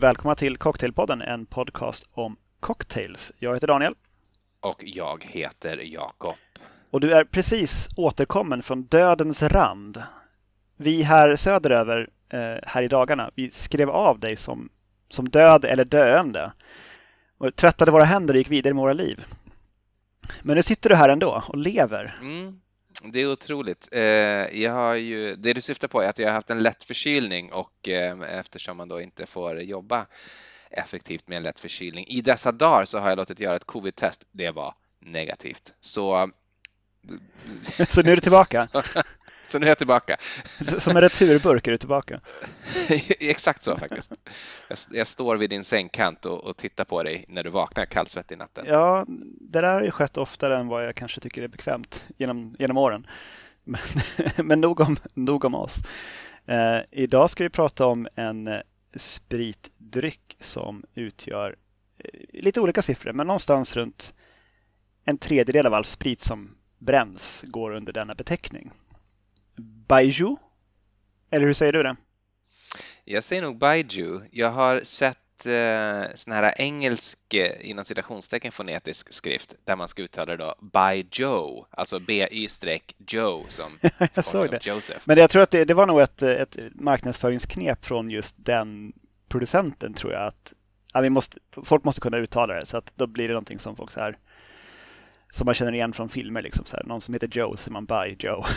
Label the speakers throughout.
Speaker 1: Välkomna till Cocktailpodden, en podcast om cocktails. Jag heter Daniel.
Speaker 2: Och jag heter Jakob.
Speaker 1: Och du är precis återkommen från dödens rand. Vi här söderöver eh, här i dagarna, vi skrev av dig som, som död eller döende. Och tvättade våra händer och gick vidare med våra liv. Men nu sitter du här ändå och lever.
Speaker 2: Mm, det är otroligt. Eh, jag har ju, det du syftar på är att jag har haft en lätt förkylning och eh, eftersom man då inte får jobba effektivt med en lätt förkylning i dessa dagar så har jag låtit göra ett covid-test. Det var negativt. Så,
Speaker 1: så nu är du tillbaka?
Speaker 2: så, så nu är jag tillbaka.
Speaker 1: Som en returburk är du tillbaka?
Speaker 2: Exakt så faktiskt. Jag, jag, står vid din sängkant och, och, tittar på dig när du vaknar kallsvettig i natten.
Speaker 1: Ja, det där har ju skett oftare än vad jag kanske tycker är bekvämt genom, genom åren. Men, men nog, om, nog om oss. Eh, idag ska vi prata om en eh, spritdryck som utgör eh, lite olika siffror, men någonstans runt en tredjedel av all sprit som bränns går under denna beteckning. Baiju? Eller hur säger du det?
Speaker 2: Jag säger nog Baiju. Jag har sett eh, sån här engelsk eh, inom citationstecken fonetisk skrift där man ska uttala det då by Joe, alltså B-Y-Joe som
Speaker 1: jag såg det. Joseph. Men jag tror att det, det var nog ett, ett marknadsföringsknep från just den producenten tror jag att ja, vi måste, folk måste kunna uttala det så att då blir det någonting som folk så här som man känner igen från filmer. Liksom, så här. Någon som heter Joe så man by Joe.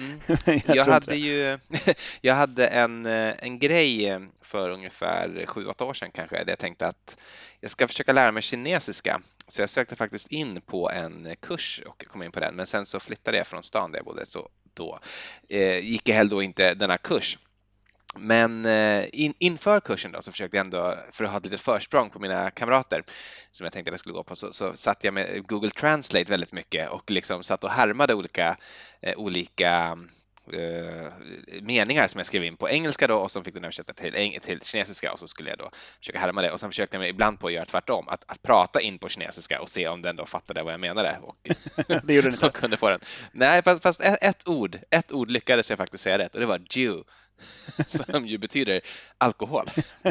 Speaker 2: Mm. jag, jag hade ju jag hade en, en grej för ungefär sju åtta år sedan kanske där jag tänkte att jag ska försöka lära mig kinesiska. Så jag sökte faktiskt in på en kurs och kom in på den. Men sen så flyttade jag från stan där jag bodde så då eh, gick jag heller då inte denna kurs. Men eh, in, inför kursen då så försökte jag ändå, för att ha ett litet försprång på mina kamrater som jag tänkte att jag skulle gå på, så, så satt jag med Google Translate väldigt mycket och liksom satt och härmade olika, eh, olika eh, meningar som jag skrev in på engelska då och som fick den översätta till, till kinesiska och så skulle jag då försöka härma det och sen försökte jag ibland på att göra tvärtom, att, att prata in på kinesiska och se om den då fattade vad jag menade och
Speaker 1: det gjorde den inte.
Speaker 2: kunde få den. Nej, fast, fast ett, ett, ord, ett ord lyckades jag faktiskt säga rätt och det var Jew som ju betyder alkohol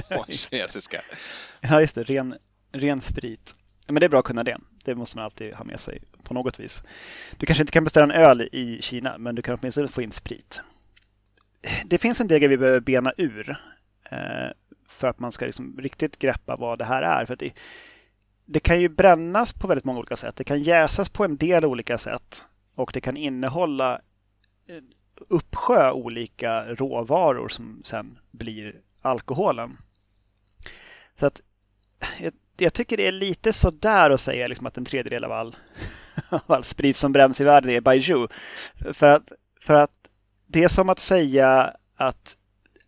Speaker 2: på kinesiska.
Speaker 1: Ja, just det, ren, ren sprit. Men det är bra att kunna det. Det måste man alltid ha med sig på något vis. Du kanske inte kan beställa en öl i Kina, men du kan åtminstone få in sprit. Det finns en del grejer vi behöver bena ur eh, för att man ska liksom riktigt greppa vad det här är. För det, det kan ju brännas på väldigt många olika sätt. Det kan jäsas på en del olika sätt och det kan innehålla uppsjö olika råvaror som sen blir alkoholen. Så att jag, jag tycker det är lite sådär att säga liksom att en tredjedel av all, av all sprit som bränns i världen är Baijiu. För att, för att det är som att säga att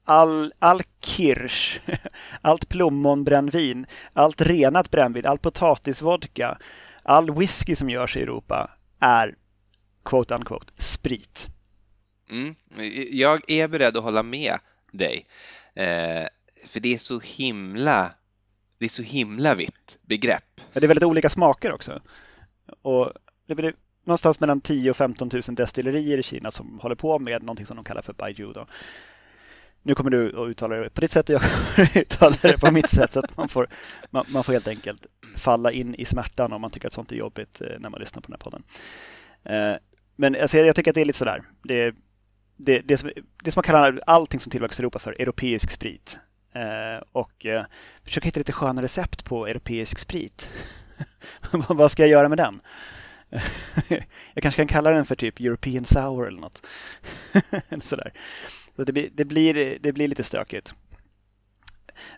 Speaker 1: all, all kirsch, allt plommonbrännvin, allt renat brännvin, all potatisvodka, all whisky som görs i Europa är quote unquote sprit.
Speaker 2: Mm. Jag är beredd att hålla med dig. Eh, för det är så himla det är så himla vitt begrepp.
Speaker 1: det är väldigt olika smaker också. Och det blir någonstans mellan 10 och 15 000 destillerier i Kina som håller på med någonting som de kallar för Baijiu. Då. Nu kommer du att uttala det på ditt sätt och jag kommer att uttala det på mitt sätt. Så att man, får, man, man, får helt enkelt falla in i smärtan om man tycker att sånt är jobbigt eh, när man lyssnar på den här podden. Eh, men alltså, jag tycker att det är lite sådär. Det, det, det, som, det som man kallar allting som tillverkas i Europa för europeisk sprit. Eh, och eh, försöka hitta lite sköna recept på europeisk sprit. Vad ska jag göra med den? jag kanske kan kalla den för typ European Sour eller något. Sådär. Så det, blir, det, blir, det blir lite stökigt.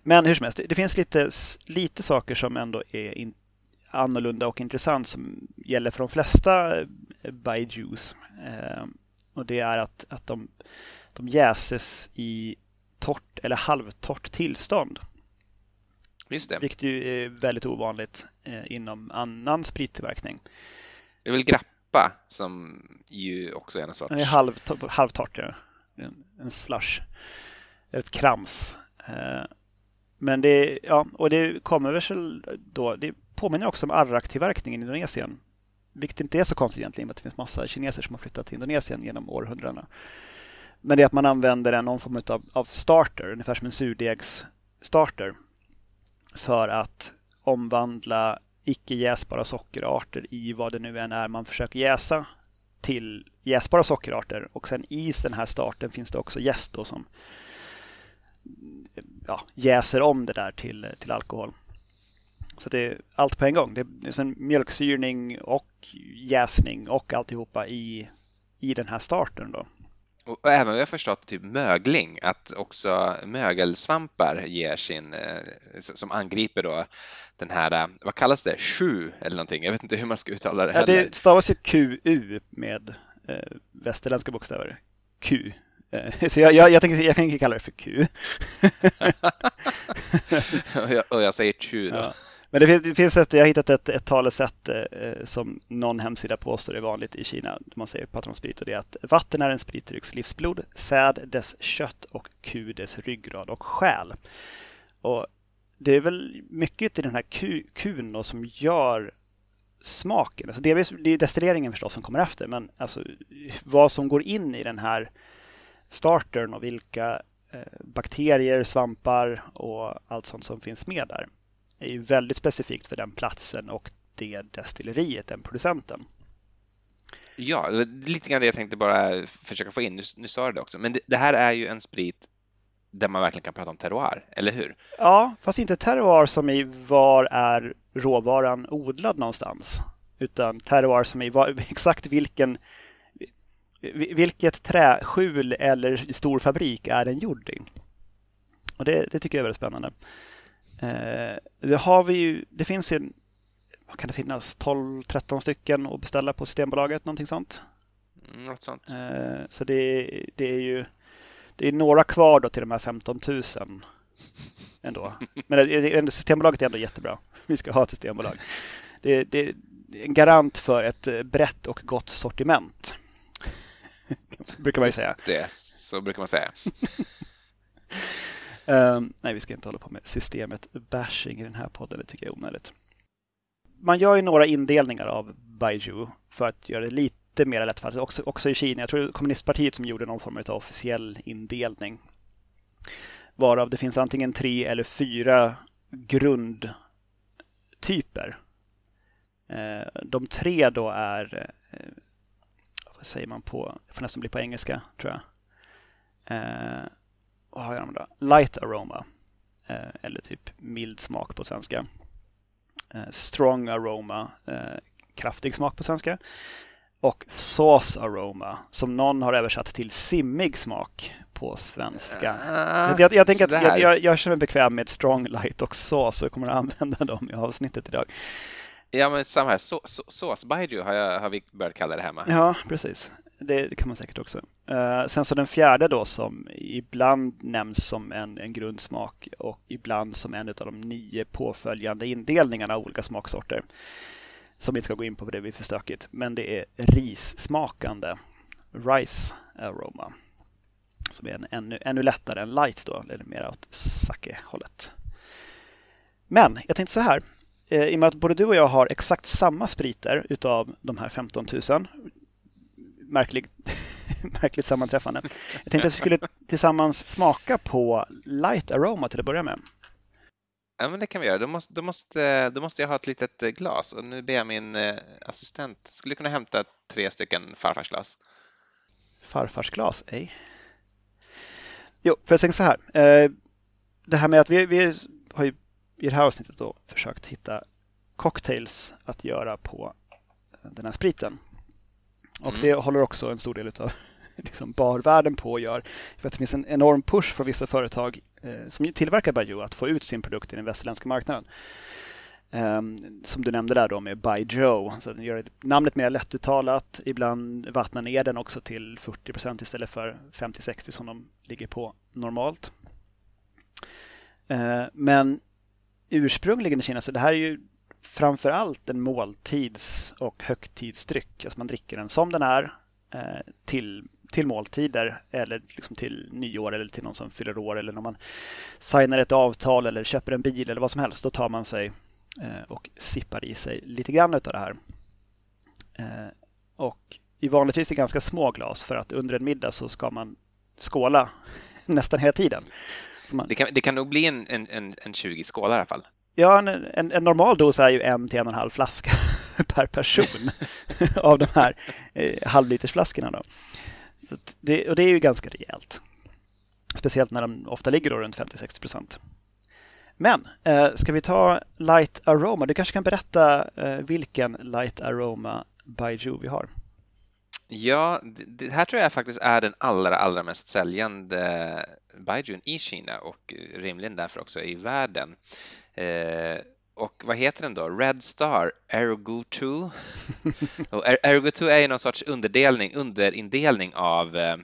Speaker 1: Men hur som helst, det finns lite, lite saker som ändå är in, annorlunda och intressant som gäller för de flesta eh, Baijus. Eh, och det är att, att de, de jäses i torrt eller halvtorrt tillstånd.
Speaker 2: Just det.
Speaker 1: Vilket ju är väldigt ovanligt eh, inom annan sprittillverkning.
Speaker 2: Det är väl grappa som ju också är en sorts...
Speaker 1: Det halv, halvtorrt, ja. En, en slush. Ett krams. Eh, men det, ja, och det kommer väl då, det påminner också om arraktillverkning i Indonesien. Vilket inte är så konstigt egentligen, att det finns massa kineser som har flyttat till Indonesien genom århundradena. Men det är att man använder en någon form av, av starter, ungefär som en surdegs, starter för att omvandla icke jäsbara sockerarter i vad det nu än är man försöker jäsa till jäsbara sockerarter. Och sen i den här starten finns det också jäst som ja, jäser om det där till, till alkohol. Så det är allt på en gång. Det är som en mjölksyrning och jäsning och alltihopa i, i den här starten. Då.
Speaker 2: Och även vad jag förstått typ mögling, att också mögelsvampar ger sin, eh, som angriper då den här, eh, vad kallas det, sju eller någonting, jag vet inte hur man ska uttala det
Speaker 1: heller. Ja, det stavas ju QU med eh, västerländska bokstäver. Q. Eh, så jag, jag, jag, tänker, jag kan inte kalla det för Q.
Speaker 2: och, jag, och jag säger Q då. Ja.
Speaker 1: Men det finns, det finns ett, jag har hittat ett, ett talesätt eh, eh som någon hemsida påstår är vanligt i Kina. Man säger, pratar om sprit och det är att vatten är en spritdrycks livsblod, säd dess kött och ku dess ryggrad och själ. Och det är väl mycket i den här ku, kun då, som gör smaken. Alltså det, är, det är destilleringen förstås som kommer efter, men alltså vad som går in i den här startern och vilka eh, bakterier, svampar och allt sånt som finns med där är ju väldigt specifikt för den platsen och det destilleriet, den producenten.
Speaker 2: Ja, lite grann det jag tänkte bara försöka få in. Nu, nu sa du det också, men det, det, här är ju en sprit där man verkligen kan prata om terroir, eller hur?
Speaker 1: Ja, fast inte terroir som i var är råvaran odlad någonstans, utan terroir som i var, exakt vilken vilket träskjul eller stor fabrik är den gjord i? Och det, det tycker jag är väldigt spännande. Eh, det har vi ju, det finns ju, vad kan det finnas, 12-13 stycken att beställa på Systembolaget, någonting sånt.
Speaker 2: Mm, något sånt.
Speaker 1: Eh, så det, det är ju det är några kvar då till de här 15 000 ändå. Men Systembolaget är ändå jättebra. Vi ska ha ett systembolag. Det, det är en garant för ett brett och gott sortiment. brukar man ju säga.
Speaker 2: Det, så brukar man säga.
Speaker 1: Um, nej, vi ska inte hålla på med systemet bashing i den här podden. Det tycker jag är onödigt. Man gör ju några indelningar av Baiju för att göra det lite mer lättfattligt. Också, också i Kina. Jag tror det var kommunistpartiet som gjorde någon form av officiell indelning. Varav det finns antingen tre eller fyra grundtyper. Ehm, de tre då är, eh, vad säger man på, det får nästan bli på engelska tror jag. Ehm, vad har jag då? Light aroma. Eh, eller typ mild smak på svenska. Eh, strong aroma. Eh, kraftig smak på svenska. Och sauce aroma som någon har översatt till simmig smak på svenska. Uh, jag, jag, tänker att jag, jag, jag känner mig bekväm med strong, light och sauce och kommer att använda dem i avsnittet idag.
Speaker 2: Ja, men samma här. Så, så, sås baijiu har, har vi börjat kalla det hemma.
Speaker 1: Ja, precis. Det, kan man säkert också. Uh, sen så den fjärde då som ibland nämns som en, en grundsmak och ibland som en av de nio påföljande indelningarna av olika smaksorter. Som vi ska gå in på för det blir för stökigt. Men det är rissmakande. Rice aroma. Som är en, ännu, ännu lättare än light då, eller mer åt sake-hållet. Men jag tänkte så här. Eh, I och med att både du och jag har exakt samma spriter utav de här 15 000 märklig, märkligt sammanträffande. Jag tänkte att vi skulle tillsammans smaka på Light Aroma till att börja med.
Speaker 2: Ja, men det kan vi göra. Då måste, då måste, då måste jag ha ett litet glas och nu ber jag min eh, assistent, skulle kunna hämta tre stycken farfarsglas.
Speaker 1: Farfarsglas, ej. Jo, för jag tänker så här. Eh, det här med att vi, vi har ju i det här avsnittet då försökt hitta cocktails att göra på den här spriten. Och mm. det håller också en stor del av liksom barvärlden på att göra. För att det finns en enorm push från vissa företag eh, som tillverkar Baijiu att få ut sin produkt i den västerländska marknaden. Um, som du nämnde där då med Baijiu, så den gör namnet mer lättuttalat. Ibland vattnar ner den också till 40 procent istället för 50-60 som de ligger på normalt. Uh, men ursprungligen i Kina, så det här är ju framför allt en måltids och högtidsdryck. Alltså man dricker den som den är eh, till, till måltider eller liksom till nyår eller till någon som fyller år eller när man signar ett avtal eller köper en bil eller vad som helst. Då tar man sig eh, och sippar i sig lite grann av det här. Eh, och i vanligtvis i ganska små glas för att under en middag så ska man skåla nästan hela tiden.
Speaker 2: Man... Det, kan, det kan nog bli en, en, en 20 skålar i alla fall.
Speaker 1: Ja, en, en, en, normal dos är ju en till en och en halv flaska per person av de här eh, halvlitersflaskorna. Då. Det, och det är ju ganska rejält. Speciellt när de ofta ligger runt 50-60 procent. Men eh, ska vi ta Light Aroma? Du kanske kan berätta eh, vilken Light Aroma Baiju vi har?
Speaker 2: Ja, det här tror jag faktiskt är den allra, allra mest säljande Baijun i Kina och rimligen därför också i världen. Eh, och vad heter den då? Red Star Ergo 2. och Ergo 2 är ju någon sorts underdelning, underindelning av, eh,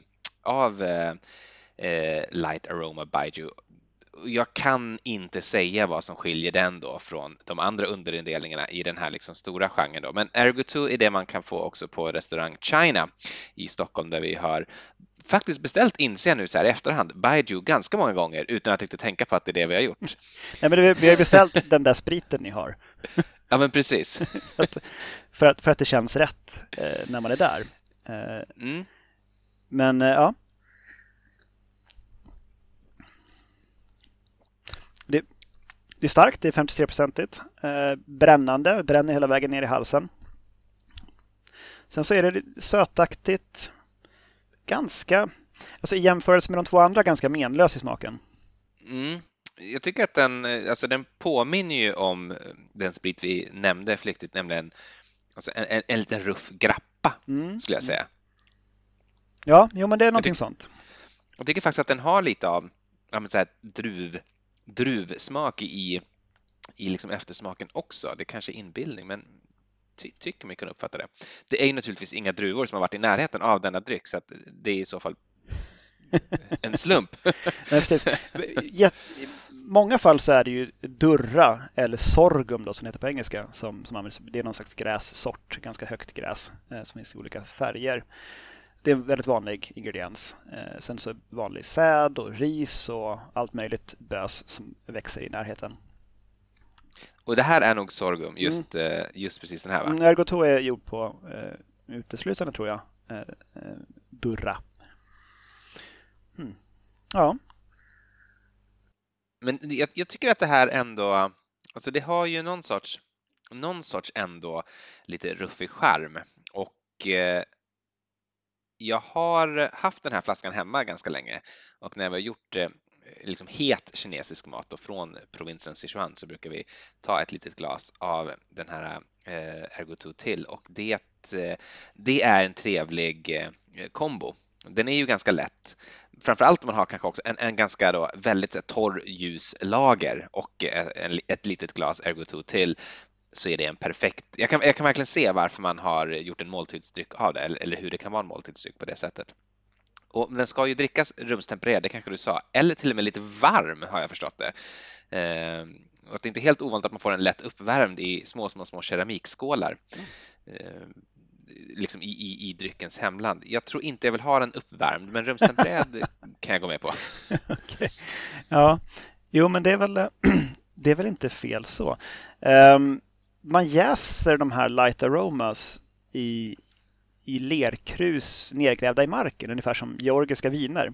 Speaker 2: av eh, eh, Light Aroma Baiju jag kan inte säga vad som skiljer den då från de andra underindelningarna i den här liksom stora genren. Då. Men Ergo 2 är det man kan få också på restaurang China i Stockholm där vi har faktiskt beställt, inser jag nu så här i efterhand, Baiju ganska många gånger utan att riktigt tänka på att det är det vi har gjort.
Speaker 1: Nej, men vi har beställt den där spriten ni har.
Speaker 2: Ja, men precis.
Speaker 1: att, för, att, för att det känns rätt eh, när man är där. Eh, mm. Men eh, ja, det är starkt, det är 53-procentigt. Eh, brännande, bränner hela vägen ner i halsen. Sen så är det sötaktigt, ganska, alltså i jämförelse med de två andra, ganska menlös i smaken.
Speaker 2: Mm. Jag tycker att den, alltså den påminner ju om den sprit vi nämnde flyktigt, nämligen alltså en, en, en liten ruff grappa, mm. skulle jag säga.
Speaker 1: Ja, jo men det är någonting jag sånt.
Speaker 2: Jag tycker faktiskt att den har lite av ja, så här, druv, druvsmak i, i liksom eftersmaken också. Det är kanske är inbildning, men ty tycker mig kunna uppfatta det. Det är ju naturligtvis inga druvor som har varit i närheten av denna dryck, så att det är i så fall en slump.
Speaker 1: Nej, precis. I många fall så är det ju durra eller sorghum då, som heter på engelska. Som, som används. Det är någon slags grässort, ganska högt gräs eh, som finns i olika färger. Det är en väldigt vanlig ingrediens. Eh, sen så vanlig säd och ris och allt möjligt bös som växer i närheten.
Speaker 2: Och det här är nog sorghum, just, mm. just precis den här va? Mm,
Speaker 1: Ergoto är gjord på eh, uteslutande tror jag, eh, eh, durra. Hmm. Ja.
Speaker 2: Men jag, jag, tycker att det här ändå, alltså det har ju någon sorts, någon sorts ändå lite ruffig charm och eh, jag har haft den här flaskan hemma ganska länge och när vi har gjort eh, liksom het kinesisk mat och från provinsen Sichuan så brukar vi ta ett litet glas av den här eh, Ergo till och det, eh, det är en trevlig eh, kombo. Den är ju ganska lätt, framförallt om man har kanske också en, en ganska då väldigt torr ljuslager och en, ett litet glas Ergo till så är det en perfekt... Jag kan, jag kan verkligen se varför man har gjort en måltidsdryck av det, eller, eller hur det kan vara en måltidsdryck på det sättet. Och den ska ju drickas rumstempererad, det kanske du sa, eller till och med lite varm har jag förstått det. Eh, och det är inte helt ovanligt att man får den lätt uppvärmd i små, små, små keramikskålar. Eh, liksom i, i, i dryckens hemland. Jag tror inte jag vill ha den uppvärmd, men rumstempererad kan jag gå med på.
Speaker 1: okay. Ja, jo, men det är väl, det är väl inte fel så. Um, man jäser de här light aromas i, i lerkrus nedgrävda i marken, ungefär som georgiska viner.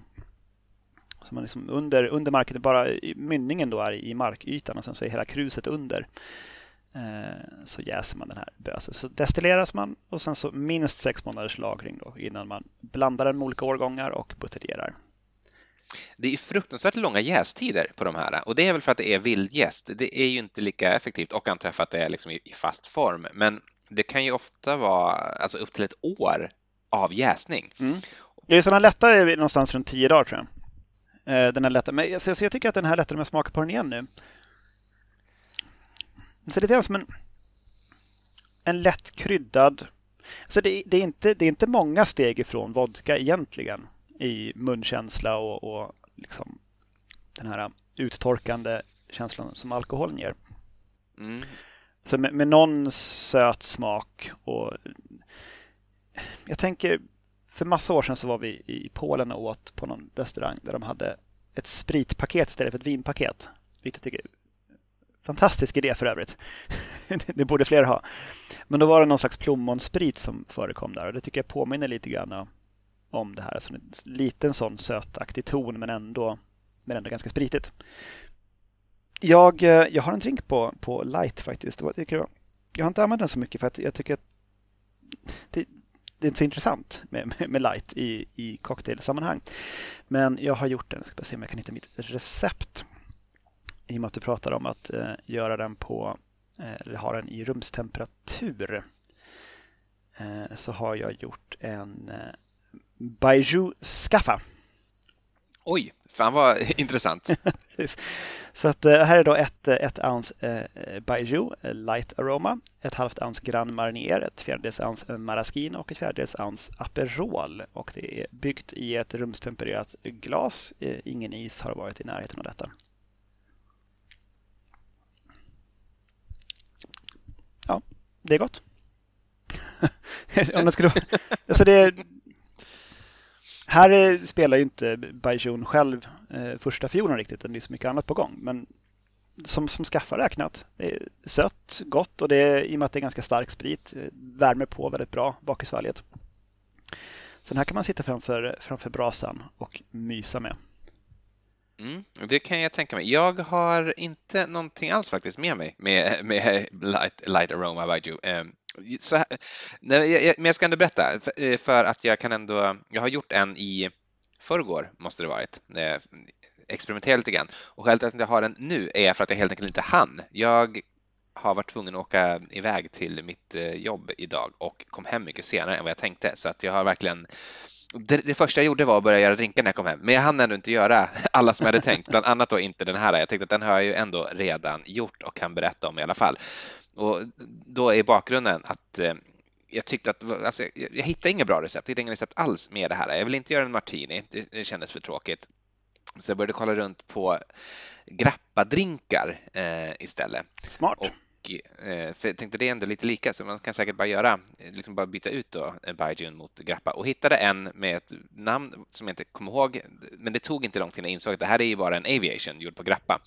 Speaker 1: Så man liksom under, under marken, bara mynningen då är i markytan och sen så är hela kruset under. Eh, så jäser man den här bösen. Så destilleras man och sen så minst sex månaders lagring då innan man blandar den med olika årgångar och buteljerar.
Speaker 2: Det är fruktansvärt långa jästider på de här och det är väl för att det är vildjäst. Det är ju inte lika effektivt och antar för att det är liksom i fast form. Men det kan ju ofta vara alltså upp till ett år av jäsning. Mm.
Speaker 1: Ja, så den lätta är någonstans runt tio dagar tror jag. Eh, den är lätta. Men så jag tycker att den här är lättare om jag smakar på den igen nu. Det ser lite grann som en, en lätt kryddad... Så det, det, är inte, det är inte många steg ifrån vodka egentligen i munkänsla och, och liksom den här uttorkande känslan som alkoholen ger. Mm. Så med, med någon söt smak och jag tänker för massa år sedan så var vi i Polen och åt på någon restaurang där de hade ett spritpaket istället för ett vinpaket. Vilket jag tycker Fantastisk idé för övrigt. det borde fler ha. Men då var det någon slags plommonsprit som förekom där och det tycker jag påminner lite grann om det här. Alltså en liten sån sötaktig ton men ändå men ändå ganska spritigt. Jag, eh, jag har en drink på, på light faktiskt. Jag, har inte använt den så mycket för att jag tycker att det, det är inte så intressant med, med, med, light i, i cocktailsammanhang. Men jag har gjort den. Jag ska bara se om jag kan hitta mitt recept. I och med att du pratar om att eh, göra den på, eh, eller ha den i rumstemperatur. Eh, så har jag gjort en eh, Baiju Skaffa.
Speaker 2: Oj, fan vad intressant.
Speaker 1: Så att, eh, här är då ett, eh, ett ounce eh, Baijiu Light Aroma, ett halvt ounce Grand Marnier, ett fjärdedels ounce Maraschino och ett fjärdedels ounce Aperol. Och det är byggt i ett rumstempererat glas. Ingen is har varit i närheten av detta. Ja, det är gott. Om det skulle, alltså det, här eh, spelar ju inte Baijun själv eh, första fiolen riktigt, utan det är så mycket annat på gång. Men som, som skaffar räknat, det är sött, gott och det är, i och med att det är ganska stark sprit, eh, värmer på väldigt bra bak i svalget. Så den här kan man sitta framför, framför brasan och mysa med.
Speaker 2: Mm, det kan jag tänka mig. Jag har inte någonting alls faktiskt med mig med, med Light, light Aroma Baiju. Eh, så här, nej, men jag ska ändå berätta, eh, för att jag kan ändå, jag har gjort en i förrgår, måste det varit, eh, experimentera lite grann. Och skälet till att jag har den nu är för att jag helt enkelt inte hann. Jag har varit tvungen att åka iväg till mitt eh, jobb idag och kom hem mycket senare än vad jag tänkte, så att jag har verkligen det, det, första jag gjorde var att börja göra drinkar när jag kom hem, men jag hann ändå inte göra alla som jag hade tänkt, bland annat då inte den här. Jag tänkte att den har jag ju ändå redan gjort och kan berätta om i alla fall. Och då är bakgrunden att eh, jag tyckte att alltså, jag, jag hittade inga bra recept, jag hittade inga recept alls med det här. Jag vill inte göra en martini, det, det kändes för tråkigt. Så jag började kolla runt på grappadrinkar eh, istället.
Speaker 1: Smart. Och
Speaker 2: Eh, för jag tänkte det är ändå lite lika så man kan säkert bara göra, liksom bara byta ut då Baijun mot Grappa och hittade en med ett namn som jag inte kommer ihåg, men det tog inte lång tid innan jag insåg att det här är ju bara en Aviation gjord på Grappa.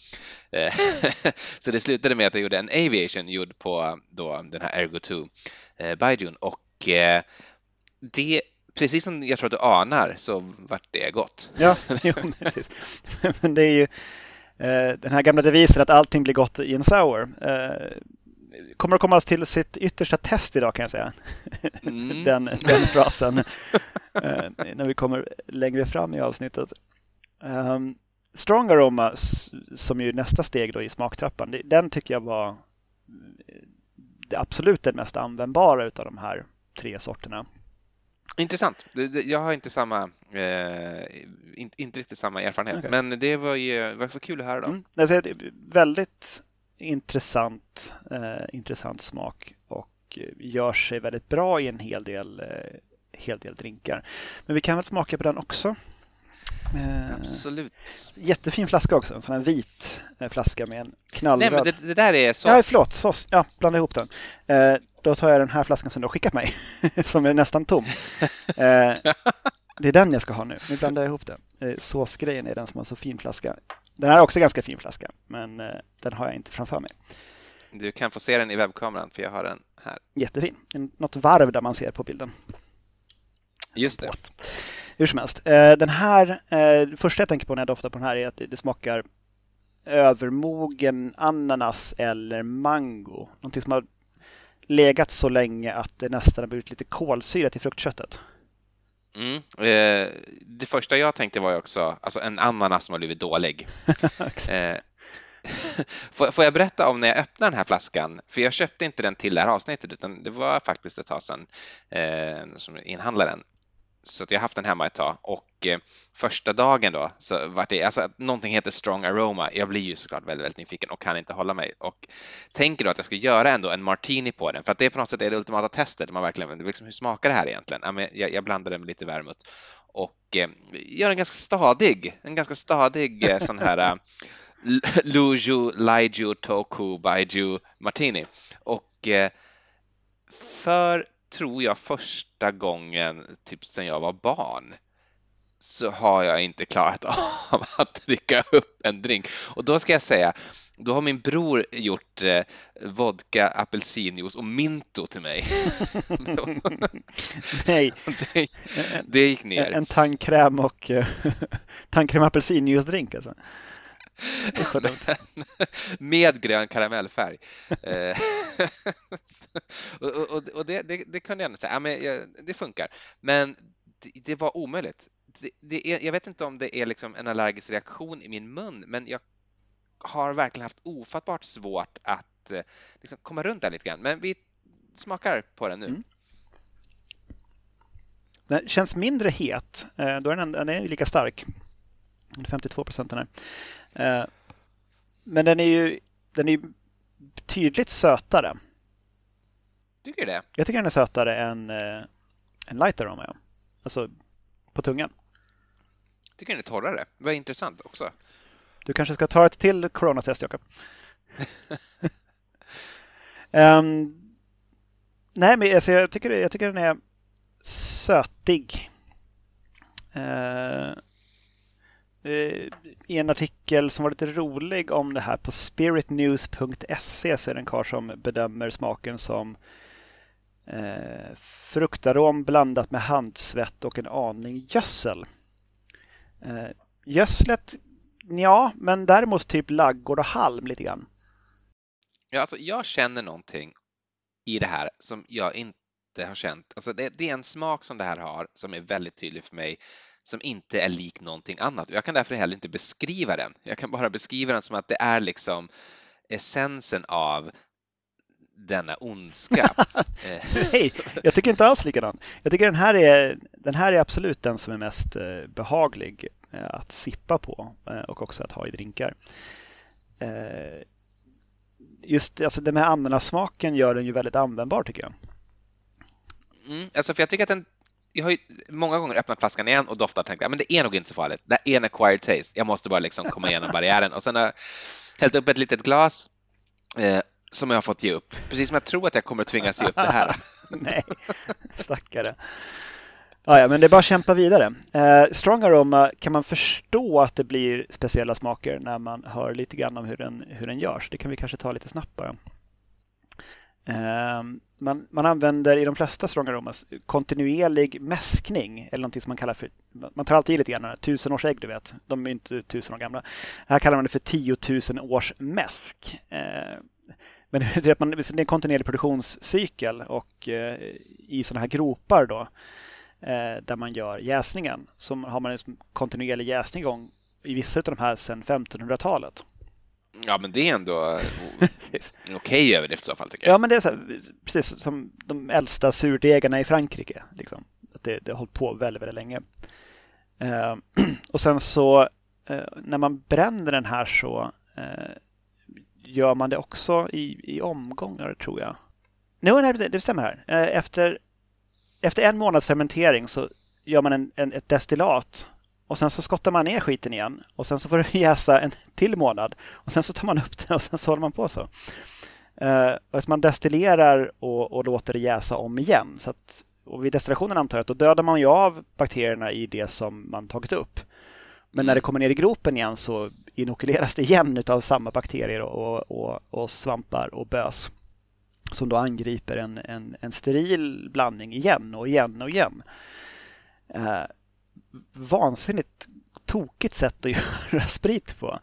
Speaker 2: Eh, så det slutade med att jag gjorde en Aviation gjord på då den här Ergo 2 eh, Baijun och det precis som jag tror att du anar så vart det gott.
Speaker 1: Ja, jo. Men det är ju Eh, den här gamla devisen att allting blir gott i en sour eh, kommer att komma till sitt yttersta test idag kan jag säga. Mm. den, den frasen eh, när vi kommer längre fram i avsnittet. Um, Strong Aroma, som ju är nästa steg då i smaktrappan, den tycker jag var det absolut den mest användbara av de här tre sorterna.
Speaker 2: Intressant. Jag har inte samma, eh, inte, inte riktigt samma erfarenhet, okay. men det var ju var så kul att höra. Då. Mm.
Speaker 1: Alltså, väldigt intressant, eh, intressant smak och gör sig väldigt bra i en hel del, eh, hel del drinkar. Men vi kan väl smaka på den också.
Speaker 2: Eh, Absolut.
Speaker 1: Jättefin flaska också, en sån här vit eh, flaska med en knallröd.
Speaker 2: Nej, men det, det där är sås.
Speaker 1: Ja, förlåt, sås. Ja, blanda ihop den. Då tar jag den här flaskan som du har skickat mig, som är nästan tom. Eh, det är den jag ska ha nu. Nu blandar jag ihop den. Eh, såsgrejen är den som har så fin flaska. Den här är också ganska fin flaska, men eh, den har jag inte framför mig.
Speaker 2: Du kan få se den i webbkameran, för jag har den här.
Speaker 1: Jättefin. Något varv där man ser på bilden.
Speaker 2: Just det.
Speaker 1: Hur som helst. Den här, det första jag tänker på när jag doftar på den här är att det smakar övermogen ananas eller mango. Någonting som har legat så länge att det nästan har blivit lite kolsyra till fruktköttet.
Speaker 2: Mm. Eh, det första jag tänkte var också alltså en ananas som har blivit dålig. eh, får, jag berätta om när jag öppnade den här flaskan? För jag köpte inte den till det här avsnittet utan det var faktiskt ett tag sedan eh, som inhandlade den så att jag har haft den hemma ett tag och eh, första dagen då så var det, alltså någonting heter strong aroma. Jag blir ju såklart väldigt, väldigt nyfiken och kan inte hålla mig och tänker då att jag ska göra ändå en martini på den för att det är på något sätt det ultimata testet. Man verkligen, liksom, hur smakar det här egentligen? Jag, jag blandar den med lite vermouth och eh, gör en ganska stadig, en ganska stadig eh, sån här eh, Luju, Laiju, Toku, Baiju Martini och eh, för tror jag första gången typ sedan jag var barn så har jag inte klarat av att dricka upp en drink. Och då ska jag säga, Då har min bror gjort eh, vodka, apelsinjuice och minto till mig.
Speaker 1: Nej.
Speaker 2: Det, det, gick ner.
Speaker 1: En, tandkräm och tandkräm apelsinjuice-drink alltså.
Speaker 2: Med grön karamellfärg. Eh, och, och, och det, det, det, kunde jag ändå säga, ja, men det funkar. Men det, det var omöjligt. Det, är, jag vet inte om det är liksom en allergisk reaktion i min mun, men jag har verkligen haft ofattbart svårt att eh, liksom komma runt där lite grann. Men vi smakar på den nu. Mm.
Speaker 1: Den känns mindre het. Eh, då är den, den är lika stark. 52 procent den här. Eh, men den är ju den är tydligt sötare.
Speaker 2: Tycker du det?
Speaker 1: Jag tycker den är sötare än, än Light Aroma. Ja. Alltså på tungan.
Speaker 2: Jag tycker den är torrare. Vad intressant också.
Speaker 1: Du kanske ska ta ett till coronatest, Jakob? um, nej, men alltså, jag, tycker, jag tycker den är sötig. Uh, i en artikel som var lite rolig om det här på spiritnews.se så är det en karl som bedömer smaken som eh, fruktarom blandat med handsvett och en aning gödsel. Eh, gödslet Ja, men däremot typ laggård och halm lite grann.
Speaker 2: Ja, alltså jag känner någonting i det här som jag inte har känt. Alltså det, det, är en smak som det här har som är väldigt tydlig för mig som inte är lik någonting annat. Jag kan därför heller inte beskriva den. Jag kan bara beskriva den som att det är liksom essensen av denna ondska.
Speaker 1: Nej, jag tycker inte alls likadant. Jag tycker den här är, den här är absolut den som är mest eh, behaglig Eh, att sippa på eh, och också att ha i drinkar. Eh, just alltså det med ananasmaken gör den ju väldigt användbar tycker jag.
Speaker 2: Mm, alltså för jag tycker att den jag har ju många gånger öppnat flaskan igen och doftat och tänkt att det är nog inte så farligt. Det är en acquired taste. Jag måste bara liksom komma igenom barriären. Och sen har jag hällt upp ett litet glas eh, som jag har fått ge upp. Precis som jag tror att jag kommer att tvingas ge upp det här.
Speaker 1: Nej, stackare. Ja, ja, men det är bara att kämpa vidare. Eh, strong Aroma kan man förstå att det blir speciella smaker när man hör lite grann om hur den, hur den görs. Det kan vi kanske ta lite snabbt bara. Eh, man, man använder i de flesta strong aromas alltså kontinuerlig mäskning eller någonting som man kallar för, man tar alltid i lite grann, tusenårsägg du vet, de är inte tusen år gamla. Här kallar man det för tiotusenårsmäsk. års mäsk. Eh, men det är en kontinuerlig produktionscykel och eh, i sådana här gropar då eh, där man gör jäsningen. Så har man en kontinuerlig jäsning igång i vissa av de här sedan 1500-talet.
Speaker 2: Ja, men det är ändå en okej överdrift i så fall tycker
Speaker 1: jag. Ja, men det är så här, precis som de äldsta surdegarna i Frankrike. Liksom. Att det, det har hållit på väldigt, väldigt länge. Eh, och sen så eh, när man bränner den här så eh, gör man det också i, i omgångar tror jag. No, nej, det stämmer här. Eh, efter efter en månads fermentering så gör man en, en, ett destillat och sen så skottar man ner skiten igen och sen så får det jäsa en till månad och sen så tar man upp det och sen så håller man på så. Uh, alltså man destillerar och, och, låter det jäsa om igen. Så att, och vid destillationen antar jag att då dödar man ju av bakterierna i det som man tagit upp. Men när det kommer ner i gropen igen så inokuleras det igen av samma bakterier och, och, och svampar och bös som då angriper en, en, en steril blandning igen och igen och igen. Eh, vansinnigt tokigt sätt att göra sprit på.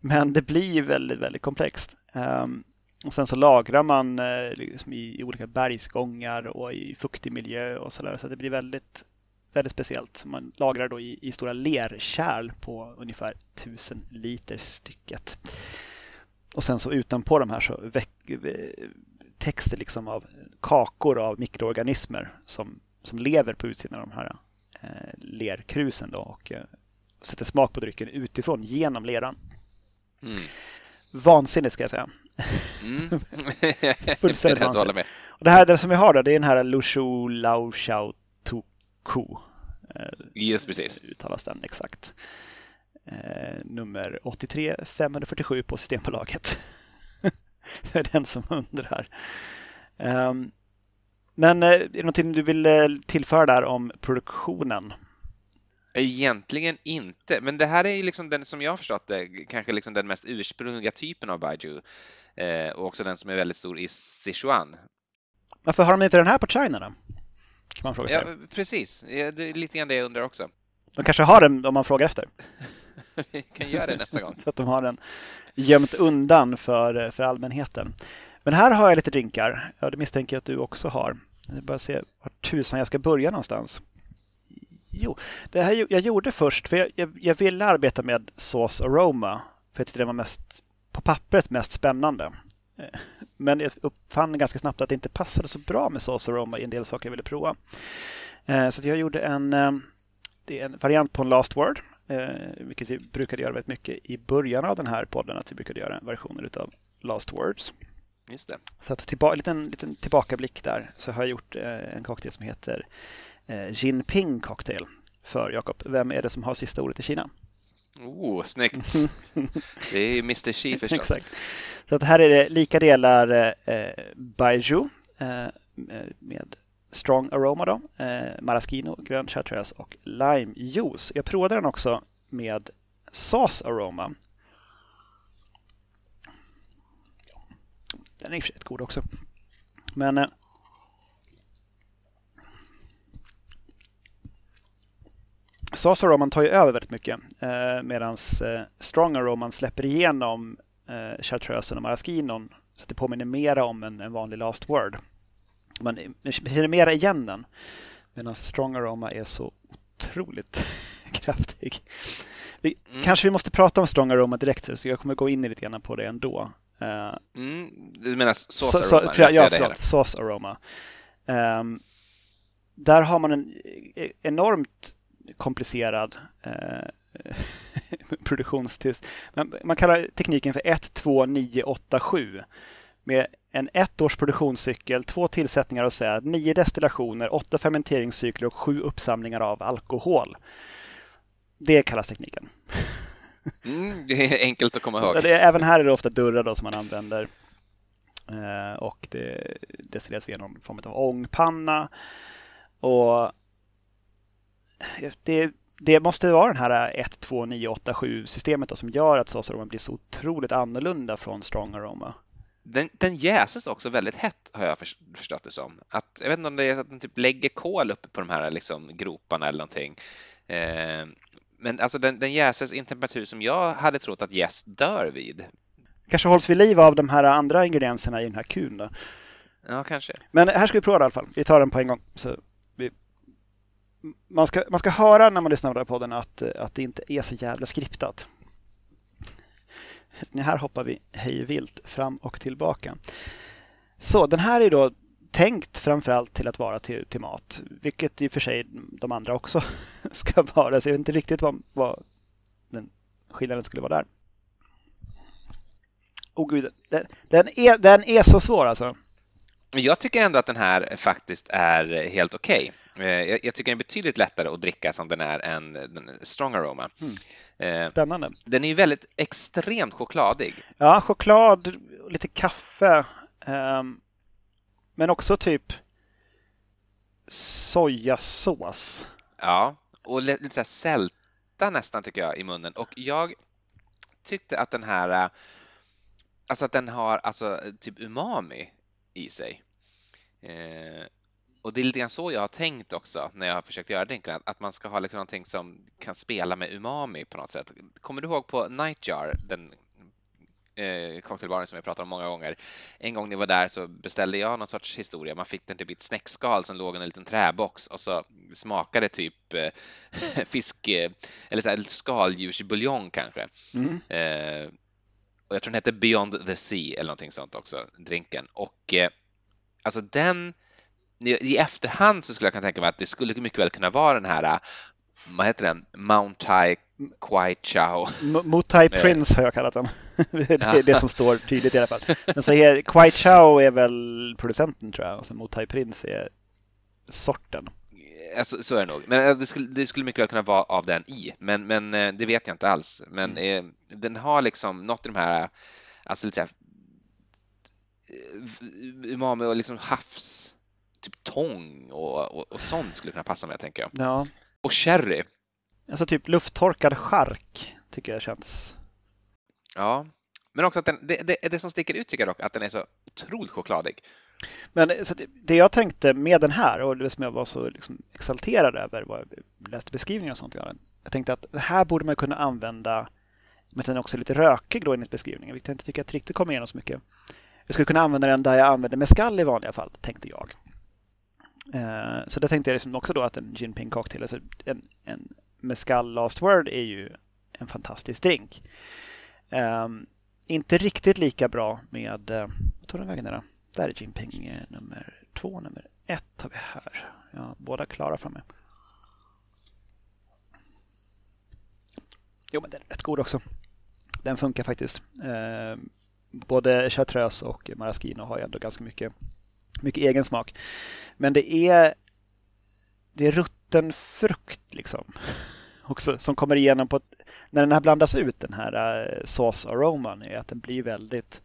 Speaker 1: Men det blir väldigt, väldigt komplext. Ehm, och sen så lagrar man eh, liksom i, olika bergsgångar och i fuktig miljö och sådär. Så det blir väldigt, väldigt speciellt. Man lagrar då i, i stora lerkärl på ungefär 1000 liter stycket. Och sen så utanpå de här så väck, eh, texter liksom av kakor av mikroorganismer som, som lever på utsidan av de här lerkrusen då och eh, sätter smak på drycken utifrån genom leran. Mm. Vansinnigt ska jag säga. Mm. Fullständigt vansinnigt. Och det här det som vi har då, det är den här Lushu Lao Shao Tuku.
Speaker 2: Eh, Just precis.
Speaker 1: Uttalas den exakt. Eh, nummer 83 547 på Systembolaget. för den som undrar. Um, men eh, är det någonting du vill eh, tillföra där om produktionen?
Speaker 2: Egentligen inte, men det här är ju liksom den som jag har förstått det, kanske liksom den mest ursprungliga typen av baijiu eh, och också den som är väldigt stor i Sichuan.
Speaker 1: Varför har de inte den här på China då? Kan man fråga sig.
Speaker 2: Ja, precis, det är lite grann det jag undrar också.
Speaker 1: De kanske har den om man frågar efter.
Speaker 2: Vi kan göra det nästa gång.
Speaker 1: Så att de har den gömt undan för, för allmänheten. Men här har jag lite drinkar. Ja, det misstänker jag att du också har. Jag bara se var tusan jag ska börja någonstans. Jo, det här jag gjorde först, för jag, jag, jag ville arbeta med Sauce Aroma. För jag tyckte det var mest, på pappret mest spännande. Eh, men jag uppfann ganska snabbt att det inte passade så bra med Sauce Aroma i en del saker jag ville prova. Eh, så jag gjorde en, eh, det är en variant på en Last Word. Vilket vi brukade göra väldigt mycket i början av den här podden. Att vi brukade göra versioner av Last Words.
Speaker 2: Just det.
Speaker 1: Så att tillba- liten, liten tillbakablick där så har jag gjort en cocktail som heter eh, Jinping cocktail för Jakob. Vem är det som har sista ordet i Kina?
Speaker 2: Oh, snyggt! Det är Mr Xi förstås.
Speaker 1: Exakt. Så att här är det lika delar eh, Baijiu eh, med strong aroma då, eh, maraschino, grön chartreuse och lime juice. Jag provade den också med sauce aroma. Den är i och för sig god också. Men eh, Sauce Aroman tar ju över väldigt mycket eh, medan eh, Strong Aroman släpper igenom eh, chartreusen och maraschinon så att det påminner mera om en, en vanlig last word. Man, man känner mera igen den medan Strong Aroma är så otroligt kraftig. Vi, mm. Kanske vi måste prata om Strong Aroma direkt så jag kommer gå in lite grann på det ändå.
Speaker 2: Mm, du menar Sauce so, Aroma?
Speaker 1: So, ja, förlåt. Sauce Aroma. Um, där har man en e-, enormt komplicerad eh, produktionstest. Man, man kallar tekniken för 1, 2, 9, 8, 7. Med en ettårs produktionscykel, två tillsättningar av säd, nio destillationer, åtta fermenteringscykler och sju uppsamlingar av alkohol. Det kallas tekniken.
Speaker 2: Mm, det är enkelt att komma ihåg.
Speaker 1: det, även här är det ofta dörrar då som man använder. Eh, och det destilleras via någon form av ångpanna. Och det, det måste vara den här 1, 2, 9, 8, 7 systemet då, som gör att Sauce Aroma blir så otroligt annorlunda från Strong Aroma.
Speaker 2: Den, den jäses också väldigt hett har jag förstått det som. Att, jag vet inte om det är att den typ lägger kol uppe på de här liksom, groparna eller någonting. Eh, men alltså den, den jäses i en temperatur som jag hade trott att jäst dör vid.
Speaker 1: Kanske hålls vid liv av de här andra ingredienserna i den här kun då.
Speaker 2: Ja, kanske.
Speaker 1: Men här ska vi prova det i alla fall. Vi tar den på en gång. Så man, ska, man ska höra när man lyssnar på den här podden att, att det inte är så jävla skriptat. Här hoppar vi hej vilt fram och tillbaka. Så den här är då tänkt framförallt till att vara till, till mat, vilket i och för sig de andra också ska vara. Så jag vet inte riktigt vad, vad den skillnaden skulle vara där. Oh gud, den, den, är, den är så svår alltså.
Speaker 2: Jag tycker ändå att den här faktiskt är helt okej. Okay. Eh, jag, jag, tycker den är betydligt lättare att dricka som den är än den Strong Aroma. Mm.
Speaker 1: Spännande.
Speaker 2: Den är ju väldigt extremt chokladig.
Speaker 1: Ja, choklad, lite kaffe, um, men också typ sojasås.
Speaker 2: Ja, och lite såhär sälta nästan tycker jag i munnen. Och jag tyckte att den här, eh, alltså att den har alltså typ umami i sig. Eh, och det är lite grann så jag har tänkt också när jag har försökt göra drinkarna, att man ska ha liksom någonting som kan spela med umami på något sätt. Kommer du ihåg på Nightjar, den eh, cocktailbaren som jag pratat om många gånger. En gång jag var där så beställde jag någon sorts historia. Man fick den typ i ett snäckskal som låg i en liten träbox och så smakade typ eh, fisk eh, eller så här, skaldjursbuljong kanske. Mm. Eh, och jag tror den hette Beyond the Sea eller någonting sånt också, drinken. Och eh, alltså den i efterhand så skulle jag kunna tänka mig att det skulle mycket väl kunna vara den här, vad heter den, Mount Tai Kwai Chow.
Speaker 1: Mutai eh. Prince har jag kallat den. det är det som står tydligt i alla fall. Men så här, Kwai Chow är väl producenten tror jag och så Mutai Prince är sorten.
Speaker 2: Alltså, så är det nog. Men eh, det skulle, det skulle mycket väl kunna vara av den i, men, men eh, det vet jag inte alls. Men mm. eh, den har liksom något i de här, alltså lite så här, umami och liksom havs typ tång och, och, och sånt skulle kunna passa med, tänker jag.
Speaker 1: Ja.
Speaker 2: Och sherry.
Speaker 1: Alltså typ lufttorkad chark tycker jag känns.
Speaker 2: Ja, men också att den, det, det, det som sticker ut tycker jag dock att den är så otroligt chokladig.
Speaker 1: Men så det jag tänkte med den här och det som jag var så liksom exalterad över var jag läste beskrivningar och sånt. Jag tänkte att det här borde man kunna använda men den är också lite rökig då enligt beskrivningen, vilket jag inte tycker att riktigt kommer igenom så mycket. Jag skulle kunna använda den där jag använder mescal i vanliga fall, tänkte jag. Eh, så det tänkte jag liksom också då att en gin ping cocktail, alltså en, en mescal last word är ju en fantastisk drink. Um, inte riktigt lika bra med, uh, vad tog den vägen där? Där är Jim ping eh, nummer två, nummer ett har vi här. Ja, båda klara framme. Jo, men den är rätt god också. Den funkar faktiskt. Uh, både chartreuse och maraschino har ju ändå ganska mycket, mycket egen smak. Men det är, det är rutten frukt liksom. Också, som kommer igenom på ett, när den här blandas ut, den här uh, sauce aroman, är att den blir väldigt,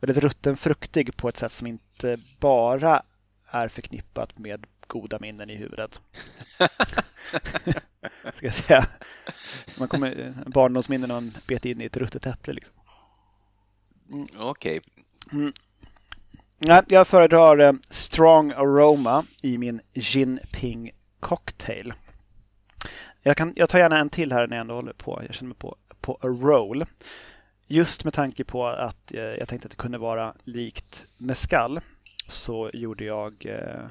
Speaker 1: väldigt rutten fruktig på ett sätt som inte bara är förknippat med goda minnen i huvudet. Ska jag säga. Man kommer barndomsminnen när man bet in i ett ruttet äpple. Liksom.
Speaker 2: Mm, Okej. Okay.
Speaker 1: Mm. jag föredrar eh, Strong Aroma i min Gin Ping Cocktail. Jag, kan, jag tar gärna en till här när jag ändå håller på. Jag känner mig på, på a roll. Just med tanke på att eh, jag tänkte att det kunde vara likt mescal så gjorde jag eh,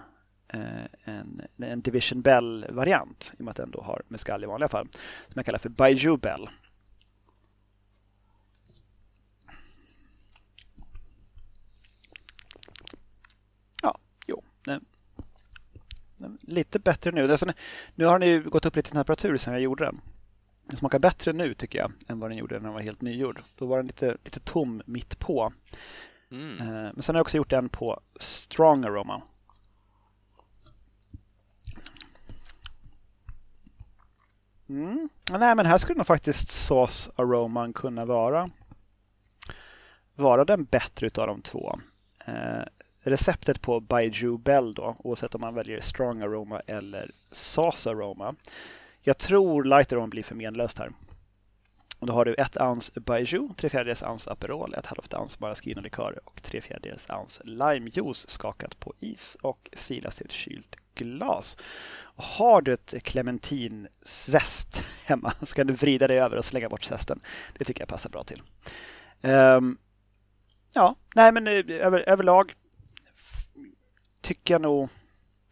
Speaker 1: eh, en, en Division Bell-variant i och med att den då har mescal i vanliga fall som jag kallar för Baiju Bell. Lite bättre nu. Alltså, nu har den ju gått upp lite i temperatur sedan jag gjorde den. Den smakar bättre nu tycker jag än vad den gjorde när den var helt nygjord. Då var den lite, lite tom mitt på. Mm. Eh, men sen har jag också gjort en på Strong Aroma. Mm. Nej, men här skulle nog faktiskt Sauce Aroman kunna vara vara den bättre utav de två. Receptet på Baiju Bell då, oavsett om man väljer Strong Aroma eller Sauce Aroma. Jag tror Light Aroma blir för menlöst här. Och då har du 1 ounce Baiju, 3 fjärdedels ounce Aperol, 1 halvt ounce maraschino-likör och tre fjärdedels ounce limejuice skakat på is och silas till ett kylt glas. Och har du ett clementinzest hemma så kan du vrida dig över och slänga bort zesten. Det tycker jag passar bra till. Um, ja, nej men eh, över, överlag tycker jag nog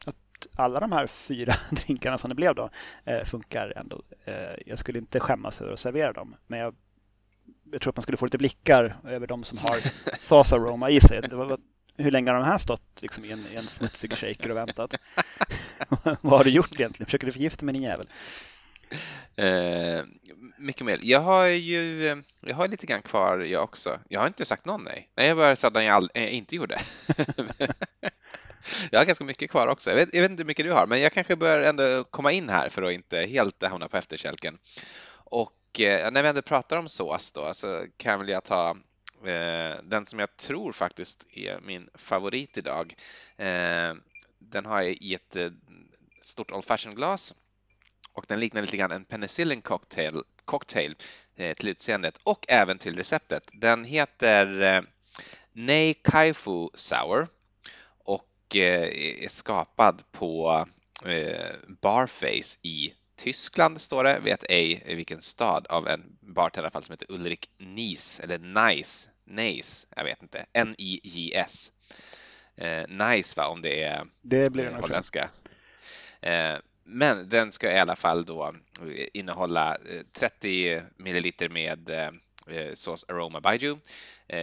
Speaker 1: att alla de här fyra drinkarna som det blev då eh, funkar ändå. Eh, jag skulle inte skämmas över att servera dem, men jag, jag tror att man skulle få lite blickar över de som har Sasa Roma i sig. Var, hur länge har de här stått liksom, i en, i en smutsig shaker och väntat? Vad har du gjort egentligen? Försöker du förgifta mig din jävel?
Speaker 2: Eh, mycket mer. Jag har ju jag har lite grann kvar jag också. Jag har inte sagt någon nej. Nej, jag bara sa att jag all, äh, inte gjorde. Jag har ganska mycket kvar också. Jag vet, jag vet, inte hur mycket du har, men jag kanske bör ändå komma in här för att inte helt hamna på efterkälken. Och eh, när vi ändå pratar om sås då så kan väl jag ta eh, den som jag tror faktiskt är min favorit idag. Eh, den har jag i ett eh, stort Old Fashion-glas och den liknar lite grann en penicillin cocktail, cocktail eh, till utseendet och även till receptet. Den heter eh, Nei Kaifu Sour Eh, är skapad på eh, Barface i Tyskland står det, vet ej vilken stad av en bartender i fall som heter Ulrik Nies, eller Nice, Nice, jag vet inte, N-I-J-S. Eh, nice va, om det är
Speaker 1: det blir eh,
Speaker 2: holländska. Eh, men den ska i alla fall då innehålla 30 milliliter med eh, sås Aroma Baiju,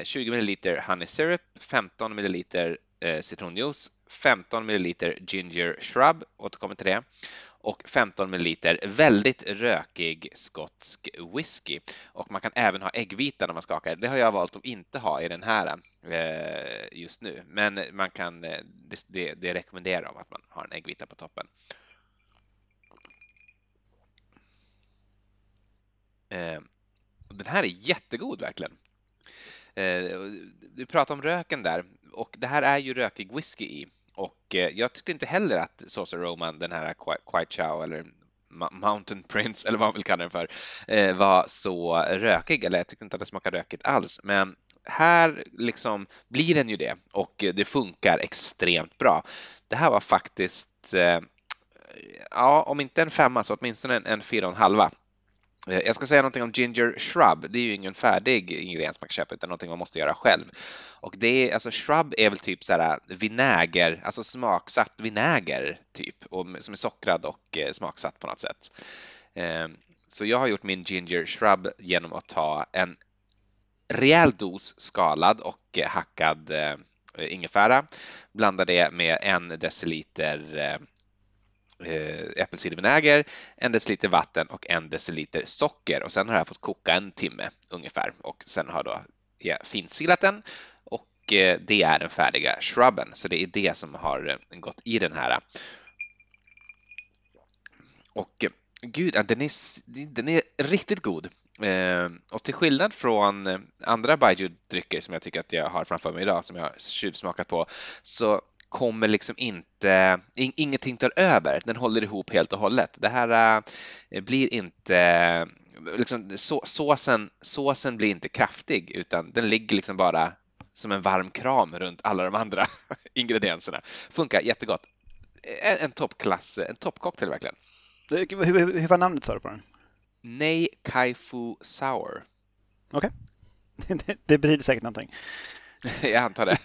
Speaker 2: 20 milliliter Honey Syrup, 15 milliliter eh, Eh, citronjuice, 15 ml ginger shrub, återkommer till det, och 15 ml väldigt rökig skotsk whisky. Och man kan även ha äggvita när man skakar. Det har jag valt att inte ha i den här eh, just nu, men man kan, eh, det, det, det rekommenderar de att man har en äggvita på toppen. Den här är jättegod verkligen. Du pratade om röken där och det här är ju rökig whisky i och eh, jag tyckte inte heller att Saucer Roman, den här Quiet Chow eller Mountain Prince eller vad man vill kalla den för, eh, var så rökig, eller jag tyckte inte att det smakade rökigt alls, men här liksom blir den ju det och det funkar extremt bra. Det här var faktiskt, eh, ja, om inte en femma så åtminstone en, en fyra och en halva. Eh, jag ska säga någonting om ginger shrub. Det är ju ingen färdig ingrediens man kan köpa utan någonting man måste göra själv. Och det är alltså shrub är väl typ så här eh, vinäger, alltså smaksatt vinäger typ och som är sockrad och eh, smaksatt på något sätt. Ehm, så jag har gjort min ginger shrub genom att ta en rejäl dos skalad och hackad ingefära. Blanda det med en deciliter eh, äppelcidervinäger, en deciliter vatten och en deciliter socker och sen har jag fått koka en timme ungefär och sen har då jag finsilat den och eh, det är den färdiga shrubben så det är det som har eh, gått i den här. Och eh, gud, den är, den är riktigt god. Och till skillnad från andra baijiu-drycker som jag tycker att jag har framför mig idag, som jag har tjuvsmakat på, så kommer liksom inte, in, ingenting tar över, den håller ihop helt och hållet. Det här äh, blir inte, liksom, så, såsen, såsen blir inte kraftig utan den ligger liksom bara som en varm kram runt alla de andra ingredienserna. Funkar jättegott. En, en toppklass, en toppcocktail verkligen.
Speaker 1: Hur, hur, hur var namnet sa du på den?
Speaker 2: Nej Kaifu Sour.
Speaker 1: Okej, okay. det betyder säkert någonting.
Speaker 2: Jag antar det.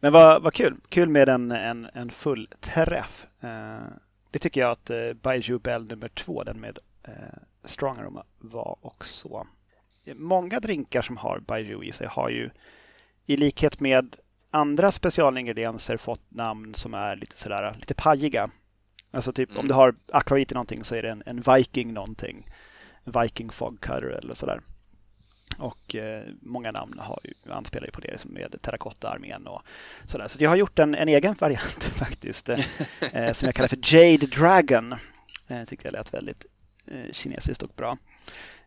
Speaker 1: Men vad, vad kul. Kul med en, en, en full träff. Uh, det tycker jag att uh, Baiju Bell nummer två, den med uh, Strong Aroma, var också. Många drinkar som har Baiju i sig har ju i likhet med andra specialingredienser fått namn som är lite sådär lite pajiga. Alltså typ mm. om du har akvavit i någonting så är det en, en Viking någonting. Viking Fog Cutter eller sådär. Och eh, många namn har ju, anspelar ju på det som med terrakotta-armén och sådär. Så jag har gjort en, en egen variant faktiskt eh, eh, som jag kallar för Jade Dragon. Eh, tyckte jag lät väldigt eh, kinesiskt och bra.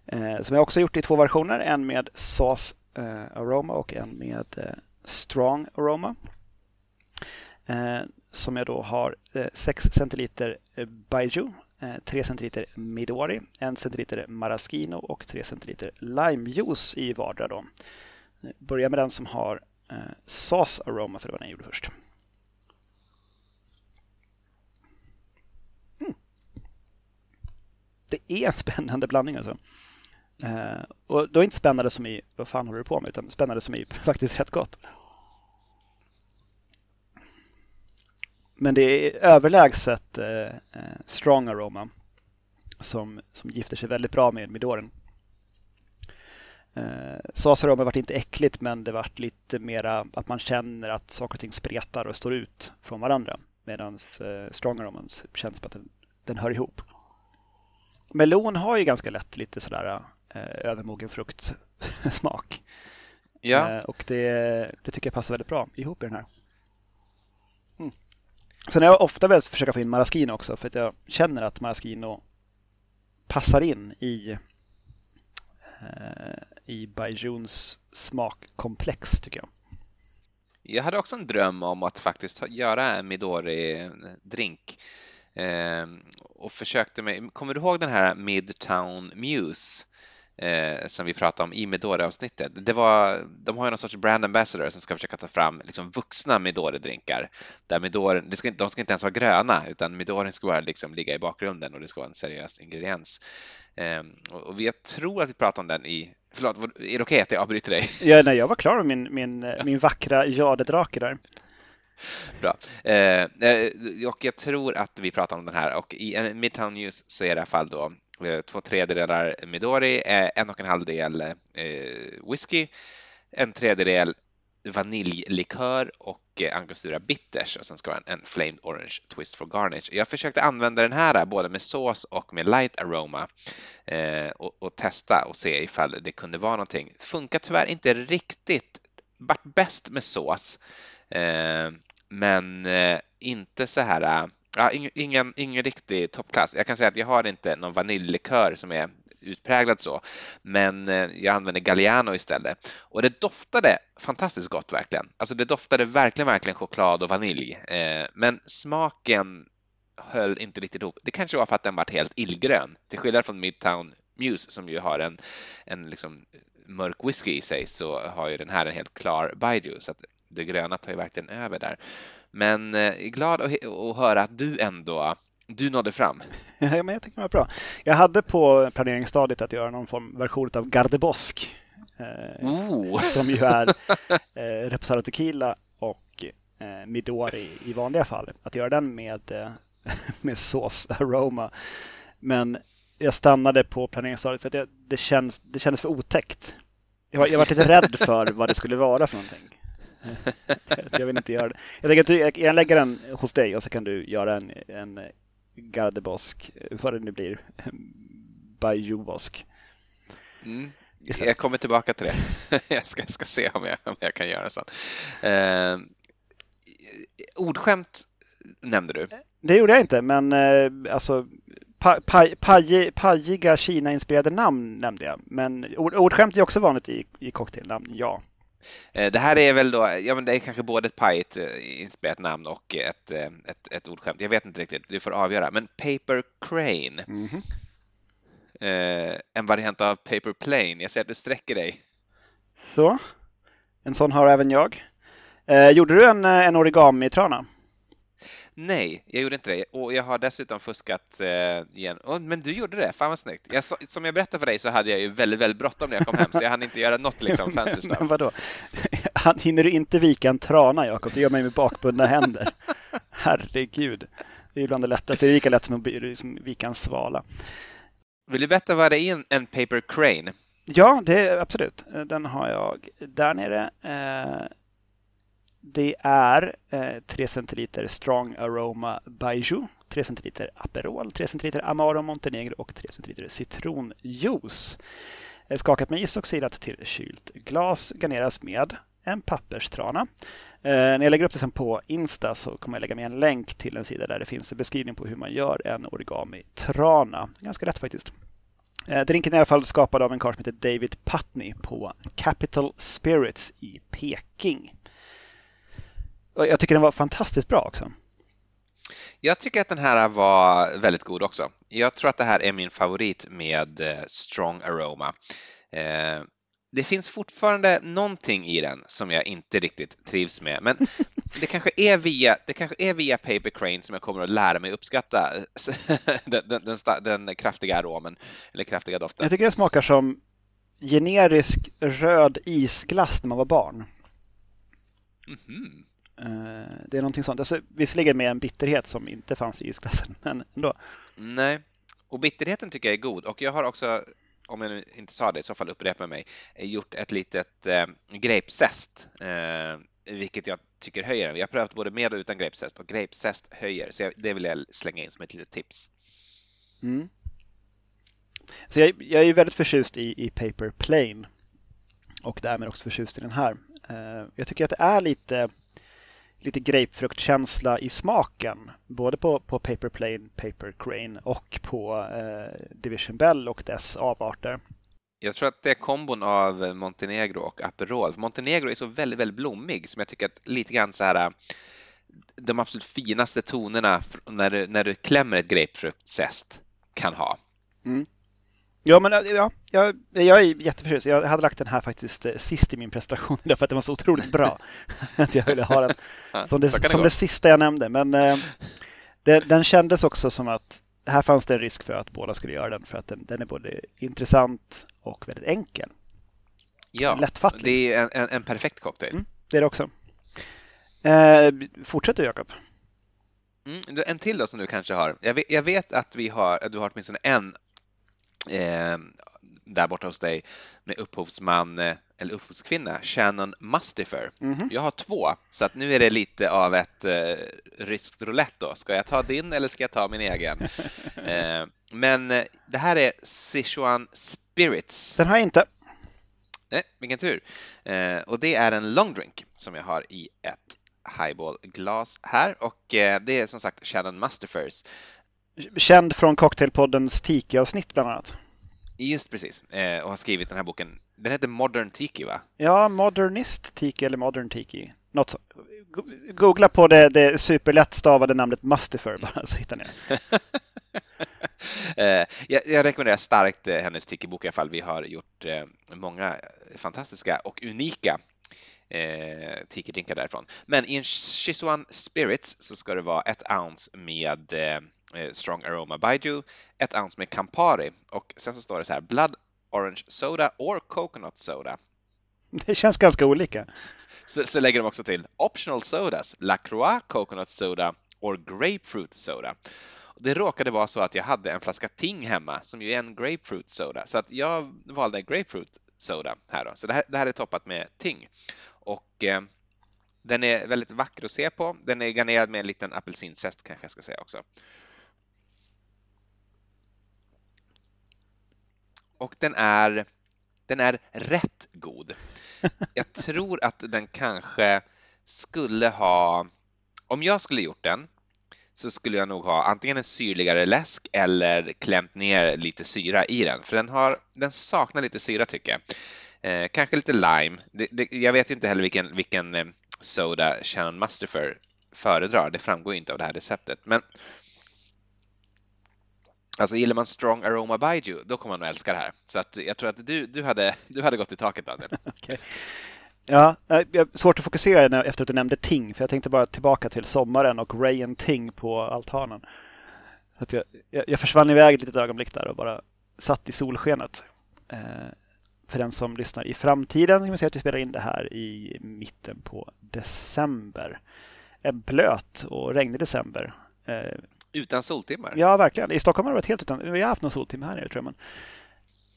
Speaker 1: Eh, som jag också gjort i två versioner, en med Sauce eh, Aroma och en med eh, Strong Aroma eh, som jag då har eh, 6 centiliter eh, Eh, 3 centiliter Midori, 1 centiliter Maraschino och 3 centiliter limejuice i vardera. Då. Börja med den som har eh, Sauce Aroma, för det var den jag gjorde först. Mm. Det är en spännande blandning alltså. Eh, och då är inte spännande som i vad fan håller du på med, utan spännande som i faktiskt rätt gott. Men det är överlägset eh, eh, strong aroma som, som gifter sig väldigt bra med Midoren. Eh, Sas aroma vart inte äckligt men det vart lite mera att man känner att saker och ting spretar och står ut från varandra. Medan eh, strong aroman känns som att den, den hör ihop. Melon har ju ganska lätt lite sådär eh, övermogen fruktsmak. Ja. Eh, och det, det tycker jag passar väldigt bra ihop i den här. Sen har jag ofta velat försöka få in maraschino också för att jag känner att maraschino passar in i eh, i Baijuns smakkomplex tycker jag.
Speaker 2: Jag hade också en dröm om att faktiskt göra en Midori-drink eh, och försökte med, kommer du ihåg den här Midtown Muse? Eh, som vi pratade om i Midori-avsnittet. Det var, de har ju någon sorts brand ambassador som ska försöka ta fram liksom, vuxna Midori-drinkar. Där Midori, det ska, de ska inte ens vara gröna utan Midori ska bara liksom, ligga i bakgrunden och det ska vara en seriös ingrediens. Eh, och, och jag tror att vi pratade om den i Förlåt, är det okej okay att jag avbryter dig?
Speaker 1: Ja, nej, jag var klar med min, min, min vackra jadedrake där.
Speaker 2: Bra. Eh, eh, och jag tror att vi pratar om den här och i Midtown News så är det i alla fall då Eh, Eh, två tredjedelar Midori, eh, en och en halv del eh, whisky, en tredjedel vaniljlikör och angostura bitters och sen ska det vara en flamed orange twist for garnish. Jag försökte använda den här både med sås och med light aroma och, och, testa och se ifall det kunde vara någonting. Det funkar tyvärr inte riktigt, vart bäst med sås, men inte så här Ja, ingen, ingen, ingen riktig toppklass. Jag kan säga att jag har inte någon vaniljlikör som är utpräglad så, men eh, jag använder Galliano istället. Och det doftade fantastiskt gott verkligen. Alltså det doftade verkligen, verkligen choklad och vanilj. Eh, men smaken höll inte riktigt ihop. Det kanske var för att den var helt illgrön, till skillnad från Midtown Muse som ju har en, en liksom mörk whisky i sig så har ju den här en helt klar Baijiu så att det gröna tar ju verkligen över där. Men eh, glad att, att höra att du ändå du nådde fram.
Speaker 1: Ja, men jag tycker det var bra. Jag hade på planeringsstadiet att göra någon form version av Gardebosk.
Speaker 2: Eh, oh.
Speaker 1: Som ju är eh, Reposado Tequila och eh, Midori i vanliga fall. Att göra den med, eh, med sås aroma. Men jag stannade på planeringsstadiet för att det, det, känns, det kändes för otäckt. Jag jag var lite rädd för vad det skulle vara för någonting. jag vill inte göra det. Jag tänker att jag lägger den hos dig och så kan du göra en, en Gardebosk, vad det nu blir, Bajuvosk.
Speaker 2: Mm. Jag kommer tillbaka till det. jag ska, ska se om jag, om jag kan göra så. Eh, ordskämt nämnde du.
Speaker 1: Det gjorde jag inte, men eh, alltså pa, pa, paj, pajiga Kina-inspirerade namn nämnde jag. Men ord, ordskämt är också vanligt i, i cocktailnamn, ja.
Speaker 2: Eh, det här är väl då, ja men det är kanske både ett pajigt eh, inspirerat namn och ett, eh, ett, ett ordskämt. Jag vet inte riktigt, du får avgöra. Men Paper Crane. Mm -hmm. eh, en variant av Paper Plane. Jag ser att du sträcker dig.
Speaker 1: Så, en sån har även jag. Eh, gjorde du en, en origami-trana?
Speaker 2: Nej, jag gjorde inte det. Och jag har dessutom fuskat eh, igen. Oh, men du gjorde det, fan vad snyggt. Jag, som jag berättade för dig så hade jag ju väldigt, väldigt bråttom när jag kom hem så jag hann inte göra något liksom fancy stuff.
Speaker 1: men vadå? Hinner du inte vika en trana, Jakob? Det gör ju med bakbundna händer. Herregud. Det är bland det lättaste. Det är lika lätt som att vika en svala.
Speaker 2: Vill du berätta vad det är en paper crane?
Speaker 1: Ja, det absolut. Den har jag där nere. Eh, det är eh, 3 centiliter Strong Aroma Baijiu, 3 centiliter Aperol, 3 centiliter Amaro Montenegro och 3 centiliter citronjuice. Eh, skakat med is och silat till kylt glas. Garneras med en papperstrana. Eh, när jag lägger upp det sen på Insta så kommer jag lägga med en länk till en sida där det finns en beskrivning på hur man gör en origami-trana. Ganska lätt faktiskt. Eh, drinken är i alla fall skapad av en karl som heter David Putney på Capital Spirits i Peking. Jag tycker den var fantastiskt bra också.
Speaker 2: Jag tycker att den här var väldigt god också. Jag tror att det här är min favorit med eh, Strong Aroma. Eh, det finns fortfarande någonting i den som jag inte riktigt trivs med, men det kanske är via, det kanske är via Paper Crane som jag kommer att lära mig uppskatta den, den, den, den kraftiga aromen eller kraftiga doften.
Speaker 1: Jag tycker det smakar som generisk röd isglass när man var barn.
Speaker 2: Mm -hmm.
Speaker 1: Eh, det är någonting sånt. Alltså, visserligen med en bitterhet som inte fanns i isglassen, men ändå.
Speaker 2: Nej, och bitterheten tycker jag är god och jag har också om jag nu inte sa det, i så fall upprepa mig, gjort ett litet eh, grapezest, eh, vilket jag tycker höjer den. Jag har prövat både med och utan grapezest och grapezest höjer, så jag, det vill jag slänga in som ett litet tips.
Speaker 1: Mm. Så jag, jag, är väldigt förtjust i, i Paper Plane och därmed också förtjust i den här. Eh, jag tycker att det är lite lite grapefruktkänsla i smaken. Både på, på Paper Plane, Paper Crane och på eh, Division Bell och dess avarter.
Speaker 2: Jag tror att det är kombon av Montenegro och Aperol. Montenegro är så väldigt, väldigt blommig som jag tycker att lite grann så här de absolut finaste tonerna när du, när du klämmer ett grapefruktzest kan ha.
Speaker 1: Mm. Ja, men ja, jag, jag är jätteförtjust. Jag hade lagt den här faktiskt eh, sist i min prestation därför att den var så otroligt bra. att jag ville ha den som, det, som det, sista jag nämnde. Men eh, det, den kändes också som att här fanns det en risk för att båda skulle göra den för att den, den är både intressant och väldigt enkel.
Speaker 2: Ja, Lättfattlig. det är en, en, en perfekt cocktail. Mm,
Speaker 1: det är det också. Eh, fortsätt du Jakob.
Speaker 2: Mm, en till då som du kanske har. Jag vet, jag vet att vi har, du har åtminstone en eh, där borta hos dig med upphovsman eh, eller upphovskvinna Shannon Mustifer. Mm -hmm. Jag har två, så att nu är det lite av ett eh, ryskt roulette då. Ska jag ta din eller ska jag ta min egen? eh, men eh, det här är Sichuan Spirits.
Speaker 1: Den har jag inte.
Speaker 2: Nej, vilken tur. Eh, och det är en long drink som jag har i ett highball-glas här och eh, det är som sagt Shannon Mustifers
Speaker 1: Känd från Cocktailpoddens Tiki-avsnitt bland annat.
Speaker 2: Just precis, eh, och har skrivit den här boken. Den heter Modern Tiki va?
Speaker 1: Ja, Modernist Tiki eller Modern Tiki. något så. Googla på det, det superlätt stavade namnet Mustifer bara så hittar ni det.
Speaker 2: Eh, jag, jag, rekommenderar starkt eh, hennes Tiki-bok i alla fall. Vi har gjort många fantastiska och unika eh, tiki-drinkar därifrån. Men i en Shizuan Spirits så ska det vara ett ounce med Strong Aroma Baiju, ett ounce med Campari och sen så står det så här Blood Orange Soda or Coconut Soda.
Speaker 1: Det känns ganska olika.
Speaker 2: Så, så lägger de också till Optional Sodas, La Croix Coconut Soda or Grapefruit Soda. Det råkade vara så att jag hade en flaska Ting hemma som ju är en grapefruit soda, så att jag valde grapefruit soda här då. Så det här, det här är toppat med Ting. Och eh, den är väldigt vacker att se på. Den är garnerad med en liten apelsinzest kanske jag ska säga också. Och den är, den är rätt god. Jag tror att den kanske skulle ha, om jag skulle gjort den så skulle jag nog ha antingen en syrligare läsk eller klämt ner lite syra i den, för den, har, den saknar lite syra tycker jag. Eh, kanske lite lime. Det, det, jag vet inte heller vilken, vilken eh, soda Shannon Mustafer föredrar. Det framgår inte av det här receptet. Men Alltså gillar man Strong Aroma Baiju, då kommer man att älska det här. Så att jag tror att du, du, hade, du hade gått i taket, Daniel. okay.
Speaker 1: Ja, jag svårt att fokusera efter att du nämnde Ting, för jag tänkte bara tillbaka till sommaren och Ray and Ting på altanen. att jag, jag, försvann iväg ett litet ögonblick där och bara satt i solskenet. Eh, för den som lyssnar i framtiden kan man säga att vi spelar in det här i mitten på december. En blöt och regnig december.
Speaker 2: Eh, utan soltimmar?
Speaker 1: Ja, verkligen. I Stockholm har det varit helt utan. Vi har haft någon soltimme här nere tror jag. Men...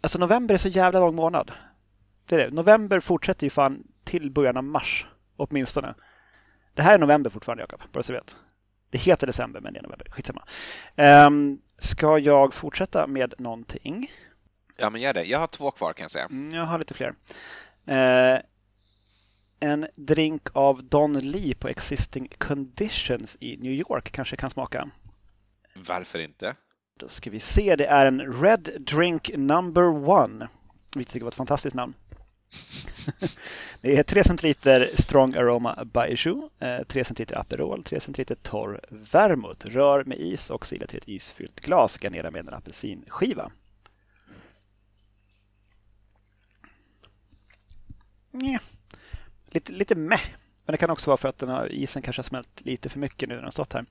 Speaker 1: Alltså november är så jävla lång månad. Det är det. November fortsätter ju fan till början av mars åtminstone. Det här är november fortfarande Jakob, bara så du vet. Det heter december men det är november, skitsamma. Um, ska jag fortsätta med någonting?
Speaker 2: Ja, men gör det. Jag har två kvar kan jag säga.
Speaker 1: Mm, jag har lite fler. Uh, en drink av Don Lee på Existing Conditions i New York kanske kan smaka.
Speaker 2: Varför inte?
Speaker 1: Då ska vi se. Det är en Red Drink Number One. Vilket tycker var ett fantastiskt namn. det är 3 centiliter Strong Aroma Baijiu, 3 eh, centiliter Aperol, 3 centiliter torr vermouth. Rör med is och sila till ett isfyllt glas. Garnera med en apelsinskiva. Nja. Lite, lite meh. Men det kan också vara för att den här isen kanske har smält lite för mycket nu när den har stått här.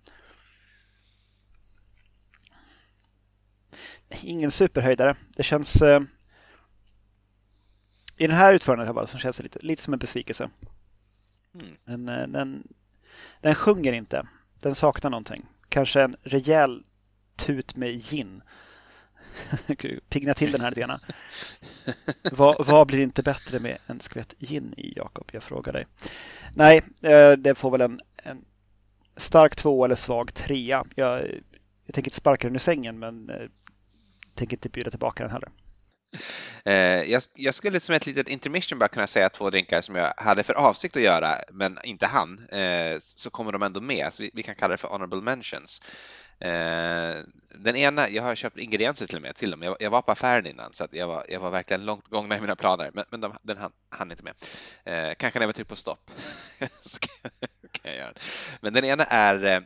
Speaker 1: Ingen superhöjdare. Det känns eh, i den här utförandet här som känns lite, lite som en besvikelse. Mm. Den, eh, den, den sjunger inte. Den saknar någonting. Kanske en rejäl tut med gin. Pigna till den här lite grann. vad, vad, blir inte bättre med en skvätt gin i, Jakob? Jag frågar dig. Nej, eh, det får väl en, en stark två eller svag trea. Jag, jag tänker inte sparka den ur sängen, men eh, tänker inte bjuda tillbaka den heller.
Speaker 2: Eh, jag, jag, skulle som ett litet intermission bara kunna säga två drinkar som jag hade för avsikt att göra, men inte hann. Eh, så kommer de ändå med, så vi, vi kan kalla det för honorable mentions. Eh, den ena, jag har köpt ingredienser till och med till dem. Jag, jag var på affären innan så jag var, jag var verkligen långt gångna i mina planer, men, men de, den hann, hann inte med. Eh, kanske när jag var tryckt på stopp. så kan, jag göra. Men den ena är eh,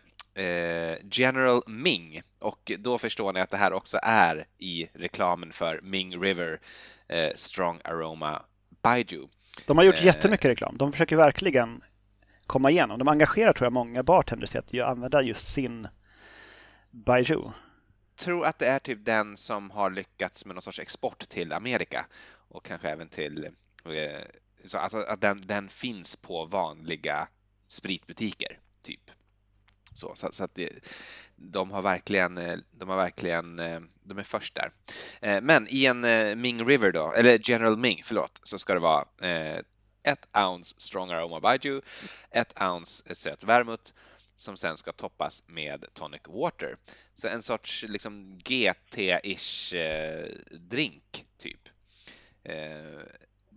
Speaker 2: General Ming och då förstår ni att det här också är i reklamen för Ming River eh, Strong Aroma Baiju.
Speaker 1: De har gjort eh, jättemycket reklam. De försöker verkligen komma igenom. De engagerar tror jag många bartenders till att använda just sin Baiju. Jag
Speaker 2: tror att det är typ den som har lyckats med någon sorts export till Amerika och kanske även till så alltså att den, den finns på vanliga spritbutiker, typ. Så, så, så att det, de har verkligen, eh, de har verkligen, eh, de är först där. Eh, men i en Ming River då, eller General Ming, förlåt, så ska det vara ett ounce strong aroma baijiu, ett ounce söt vermouth som sen ska toppas med tonic water. Så en sorts liksom GT-ish drink, typ.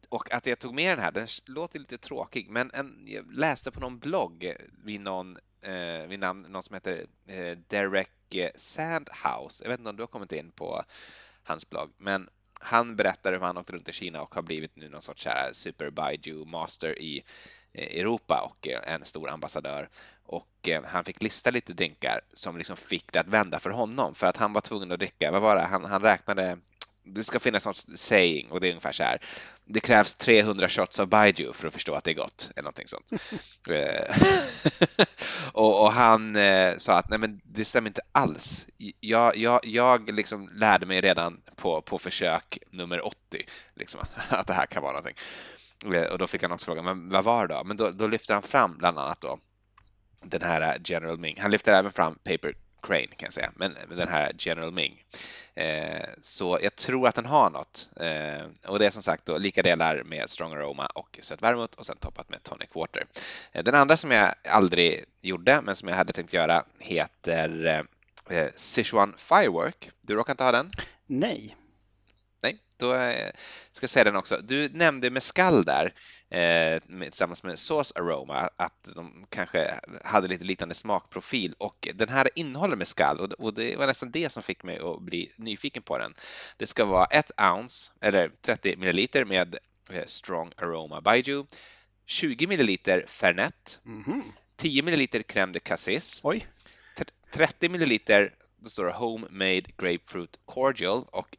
Speaker 2: Och att jag tog med den här, den låter lite tråkig, men en, jag läste på någon blogg vid någon eh, vid namn någon som heter eh, Derek eh, Sandhouse. Jag vet inte om du har kommit in på hans blogg, men han berättar hur han åkt runt i Kina och har blivit nu någon sorts här super Baiju master i eh, Europa och en stor ambassadör. Och han fick lista lite drinkar som liksom fick det att vända för honom för att han var tvungen att dricka, vad var det, han, han räknade det ska finnas något saying och det är ungefär så här. Det krävs 300 shots av Baiju för att förstå att det är gott, eller någonting sånt. Eh, och, och, han eh, sa att nej men det stämmer inte alls. Jag, jag, jag liksom lärde mig redan på, på försök nummer 80 liksom, att det här kan vara någonting. Eh, och då fick han också frågan, men vad var det då? Men då, då lyfter han fram bland annat då den här General Ming. Han lyfter även fram Paper Crane kan jag säga, men den här General Ming. Eh, så jag tror att den har något. Eh, och det är som sagt då lika delar med Strong Aroma och Söt Vermouth och sen toppat med Tonic Water. Eh, den andra som jag aldrig gjorde, men som jag hade tänkt göra heter eh, eh, Sichuan Firework. Du råkar inte ha den?
Speaker 1: Nej.
Speaker 2: Nej, då ska jag säga den också. Du nämnde mescal där eh, tillsammans med Sauce Aroma att de kanske hade lite liknande smakprofil och den här innehåller mescal och, och det var nästan det som fick mig att bli nyfiken på den. Det ska vara ett ounce eller 30 milliliter med eh, Strong Aroma Baiju, 20 milliliter Fernet, mm -hmm. 10 milliliter crème de cassis,
Speaker 1: Oj.
Speaker 2: 30 milliliter då står det Homemade Grapefruit Cordial och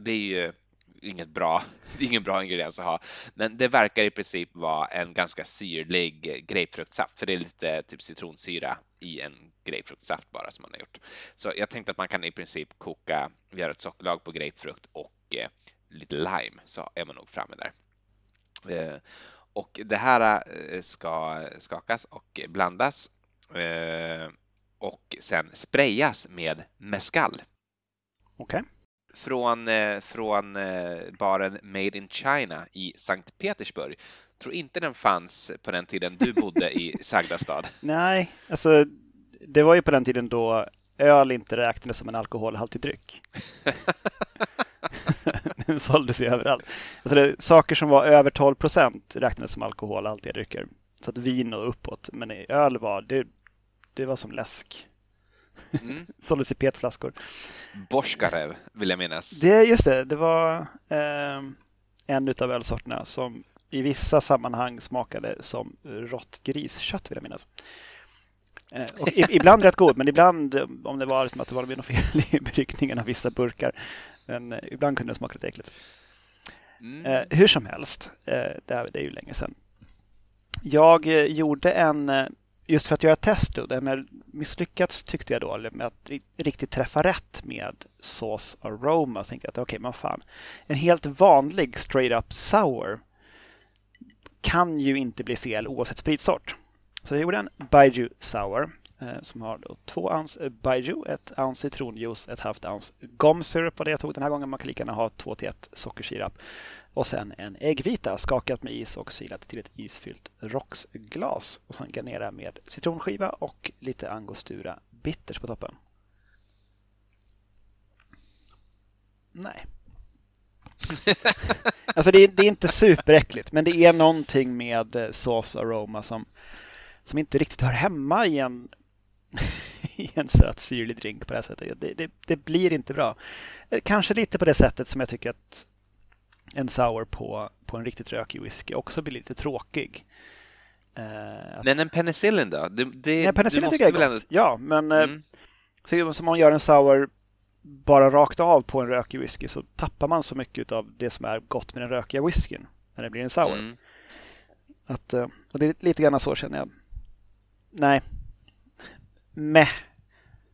Speaker 2: det är ju inget bra, det är ingen bra ingrediens att ha, men det verkar i princip vara en ganska syrlig grapefruktsaft, för det är lite typ citronsyra i en grapefruktsaft bara som man har gjort. Så jag tänkte att man kan i princip koka, göra ett sockerlag på grapefrukt och eh, lite lime så är man nog framme där. Eh, och det här eh, ska skakas och blandas eh, och sen sprayas med mescal.
Speaker 1: Okej. Okay
Speaker 2: från, eh, från eh, baren Made in China i Sankt Petersburg. Tror inte den fanns på den tiden du bodde i sagda stad.
Speaker 1: Nej, alltså det var ju på den tiden då öl inte räknades som en alkoholhaltig dryck. den såldes ju överallt. Alltså det, saker som var över 12 procent räknades som alkoholhaltiga drycker. Så att vin och uppåt. Men öl var, det, det var som läsk. Mm. Såldes i petflaskor.
Speaker 2: Borskarev vill jag minnas.
Speaker 1: Det, just det, det var eh, en av ölsorterna som i vissa sammanhang smakade som rått griskött vill jag minnas. Eh, och ibland rätt god, men ibland om det var som att det var något fel i bryggningen av vissa burkar. Men eh, ibland kunde det smaka lite äckligt. Mm. Eh, hur som helst, det, är, ju länge sedan. Jag gjorde en just för att göra test då, det misslyckats tyckte jag då med att riktigt träffa rätt med Sauce Aroma. Så tänkte jag att okej, okay, men fan. En helt vanlig straight up sour kan ju inte bli fel oavsett spritsort. Så jag gjorde en Baiju Sour som har då två ounce eh, Baiju, ett ounce citronjuice, ett halvt ounce gomsyrup var det jag tog den här gången. Man kan lika gärna ha 2 till 1 sockersirap och sen en äggvita skakat med is och silat till ett isfyllt rocksglas. Och sen garnera med citronskiva och lite angostura bitters på toppen. Nej. alltså det är, det är, inte superäckligt men det är någonting med eh, sås och aroma som, som inte riktigt hör hemma i en, i en söt syrlig drink på det här sättet. Det, det, det, blir inte bra. Eh, kanske lite på det sättet som jag tycker att en sour på, på en riktigt rökig whisky också blir lite tråkig.
Speaker 2: Uh, men en penicillin då? Det, det,
Speaker 1: Nej, penicillin tycker jag är gott. Ändå... Ja, men eh, mm. uh, som man gör en sour bara rakt av på en rökig whisky så tappar man så mycket av det som är gott med den rökiga whiskyn när det blir en sour. Mm. Att, uh, och det är lite grann så känner jag. Nej. Meh.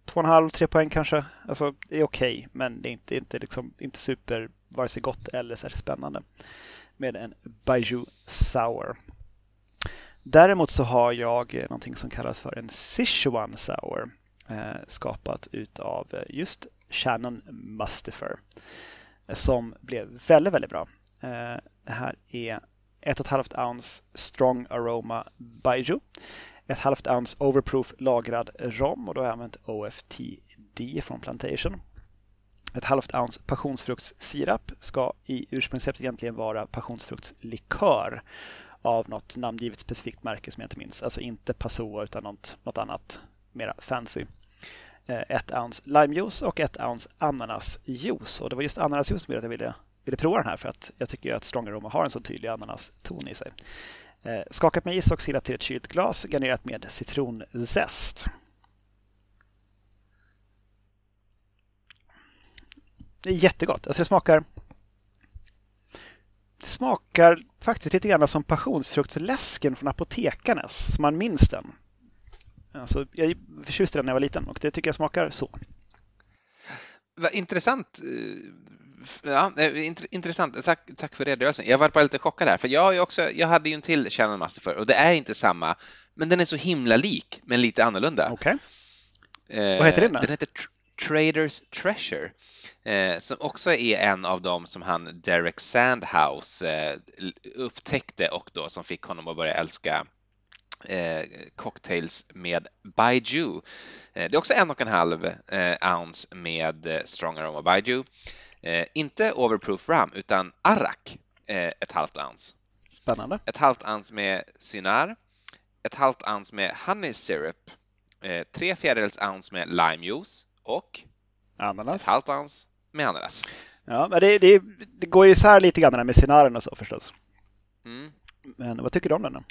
Speaker 1: Två och en halv, tre poäng kanske. Alltså, det är okej, okay, men det är inte, inte, liksom, inte super vare sig gott eller särskilt spännande med en Baiju Sour. Däremot så har jag någonting som kallas för en Sichuan Sour eh, skapat utav eh, just Shannon Mustifer eh, som blev väldigt, väldigt bra. Eh, det här är ett och ett halvt ounce Strong Aroma Baiju, ett halvt ounce Overproof lagrad rom och då har jag använt OFTD från Plantation ett halvt ounce passionsfruktssirap ska i ursprungsreceptet egentligen vara passionsfruktslikör av något namngivet specifikt märke som jag inte minns. Alltså inte Passoa utan något, något annat mera fancy. Eh, ett ounce limejuice och ett ounce ananasjuice. Och det var just ananasjuice som gjorde att jag ville, ville prova den här för att jag tycker att Strong Aroma har en så tydlig ananaston i sig. Eh, skakat med is och silat till ett kylt glas garnerat med citronzest. Det är jättegott. Alltså det smakar det smakar faktiskt lite grann som passionsfruktsläsken från Apotekarnes, som man minns den. Alltså, jag förtjuste den när jag var liten och det tycker jag smakar så.
Speaker 2: Vad intressant. Eh, Ja, intressant. Tack, tack för redogörelsen. Jag var bara lite chockad här, för jag, också, jag hade ju en till Channel Master för och det är inte samma, men den är så himla lik, men lite annorlunda.
Speaker 1: Okej. Okay. Eh, Vad heter den då?
Speaker 2: Den heter Traders Treasure. Eh, som också är en av dem som han Derek Sandhouse eh, upptäckte och då som fick honom att börja älska eh, cocktails med Baiju. Eh, det är också en och en halv eh, ounce med eh, Strong Aroma Baiju. Inte Overproof Rum utan Arak, ett halvt ounce.
Speaker 1: Spännande.
Speaker 2: Ett halvt ounce med Cynar, ett halvt ounce med Honey Syrup, tre fjärdedels ounce med lime juice och
Speaker 1: ananas.
Speaker 2: ett halvt ounce med ananas.
Speaker 1: Ja, men det, det, det går ju isär lite grann med Cynaren och så förstås. Mm. Men vad tycker du om den då?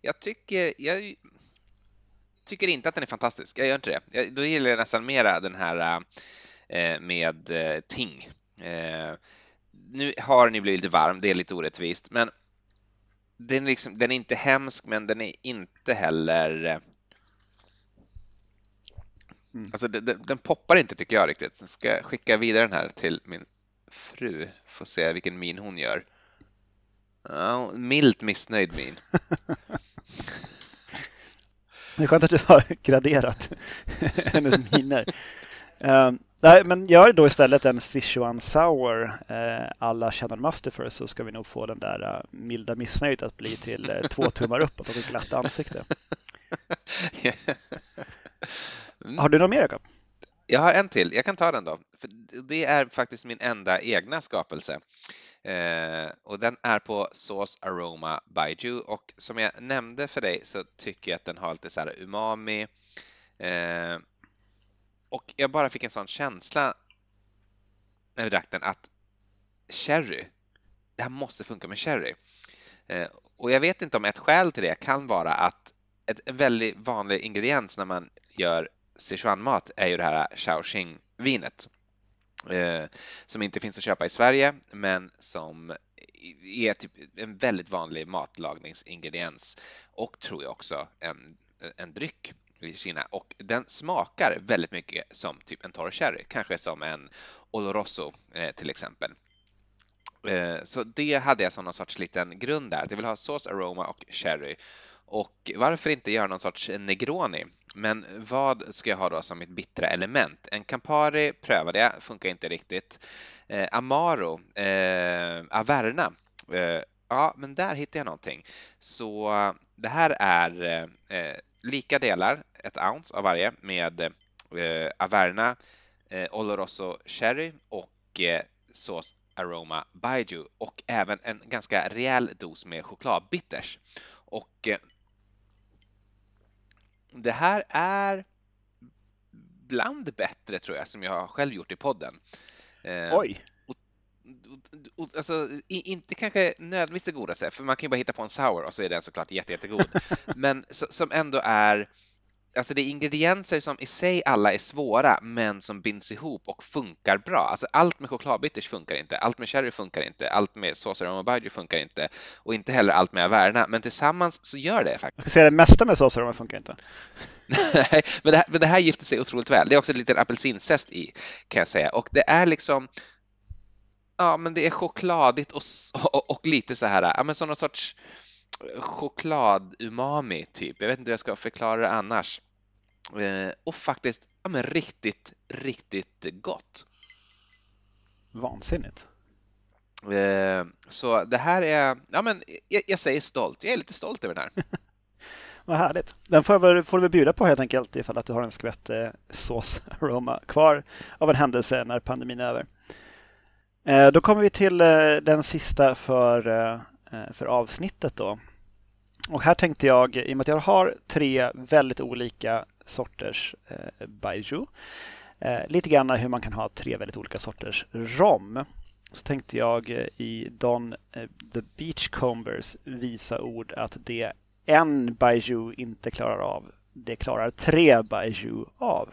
Speaker 2: Jag tycker, jag tycker inte att den är fantastisk. Jag gör inte det. Jag, då gillar jag nästan mera den här äh, med äh, Ting. Äh, nu har ju blivit lite varm, det är lite orättvist, men den, liksom, den är inte hemsk, men den är inte heller Mm. Alltså, den, den, poppar inte tycker jag riktigt. Sen ska jag skicka vidare den här till min fru. Får se vilken min hon gör. Ja, milt missnöjd min.
Speaker 1: Det är skönt att du har graderat hennes miner. Uh, nej, men gör då istället en Sichuan Sour uh, alla Channel Master så ska vi nog få den där uh, milda missnöjet att bli till uh, två tummar uppåt och ett glatt ansikte. Mm. Har du något mer Jakob?
Speaker 2: Jag har en till. Jag kan ta den då. För det är faktiskt min enda egna skapelse. Eh, och den är på Sauce Aroma by Ju och som jag nämnde för dig så tycker jag att den har lite så umami. Eh, och jag bara fick en sån känsla när vi drack den att sherry, det här måste funka med sherry. Eh, och jag vet inte om ett skäl till det kan vara att ett, en väldigt vanlig ingrediens när man gör Sichuan-mat är ju det här Shaoxing-vinet eh, som inte finns att köpa i Sverige men som är typ en väldigt vanlig matlagningsingrediens och tror jag också en, en dryck Kina och den smakar väldigt mycket som typ en torr sherry, kanske som en Oloroso eh, till exempel. Eh, så det hade jag som någon sorts liten grund där, att jag vill ha sås, aroma och sherry. Och varför inte göra någon sorts Negroni men vad ska jag ha då som mitt bittra element? En Campari prövade jag, funkar inte riktigt. Eh, Amaro, eh, Averna, eh, ja men där hittade jag någonting. Så det här är eh, lika delar, ett ounce av varje med eh, Averna, eh, Oloroso Cherry och eh, sås Aroma Baiju och även en ganska rejäl dos med chokladbitters. Och eh, det här är bland bättre tror jag som jag själv gjort i podden.
Speaker 1: Eh, Oj!
Speaker 2: Alltså, inte kanske nödvändigtvis det godaste, för man kan ju bara hitta på en sour och så är den såklart jätte, jättegod. Men som ändå är Alltså det är ingredienser som i sig alla är svåra, men som binds ihop och funkar bra. Alltså allt med chokladbitters funkar inte, allt med sherry funkar inte, allt med såser och baijiu funkar inte och inte heller allt med Averna, men tillsammans så gör det faktiskt. Jag
Speaker 1: säga det mesta med såser och funkar inte.
Speaker 2: Nej, men det, här, men det här gifter sig otroligt väl. Det är också lite apelsinzest i, kan jag säga, och det är liksom Ja, men det är chokladigt och, och, och lite så här, ja men som någon sorts choklad-umami typ. Jag vet inte hur jag ska förklara det annars. Eh, och faktiskt ja, men riktigt, riktigt gott.
Speaker 1: Vansinnigt.
Speaker 2: Eh, så det här är, ja men jag, jag, säger stolt. Jag är lite stolt över den här.
Speaker 1: Vad härligt. Den får, får du väl bjuda på helt enkelt ifall att du har en skvätt eh, såsaroma kvar av en händelse när pandemin är över. Eh, då kommer vi till eh, den sista för, eh, för avsnittet då. Och här tänkte jag, i och med att jag har tre väldigt olika sorters eh, eh, lite grann hur man kan ha tre väldigt olika sorters rom. så tänkte jag i Don the Beachcombers visa ord att det en Baiju inte klarar av, det klarar tre Baiju av.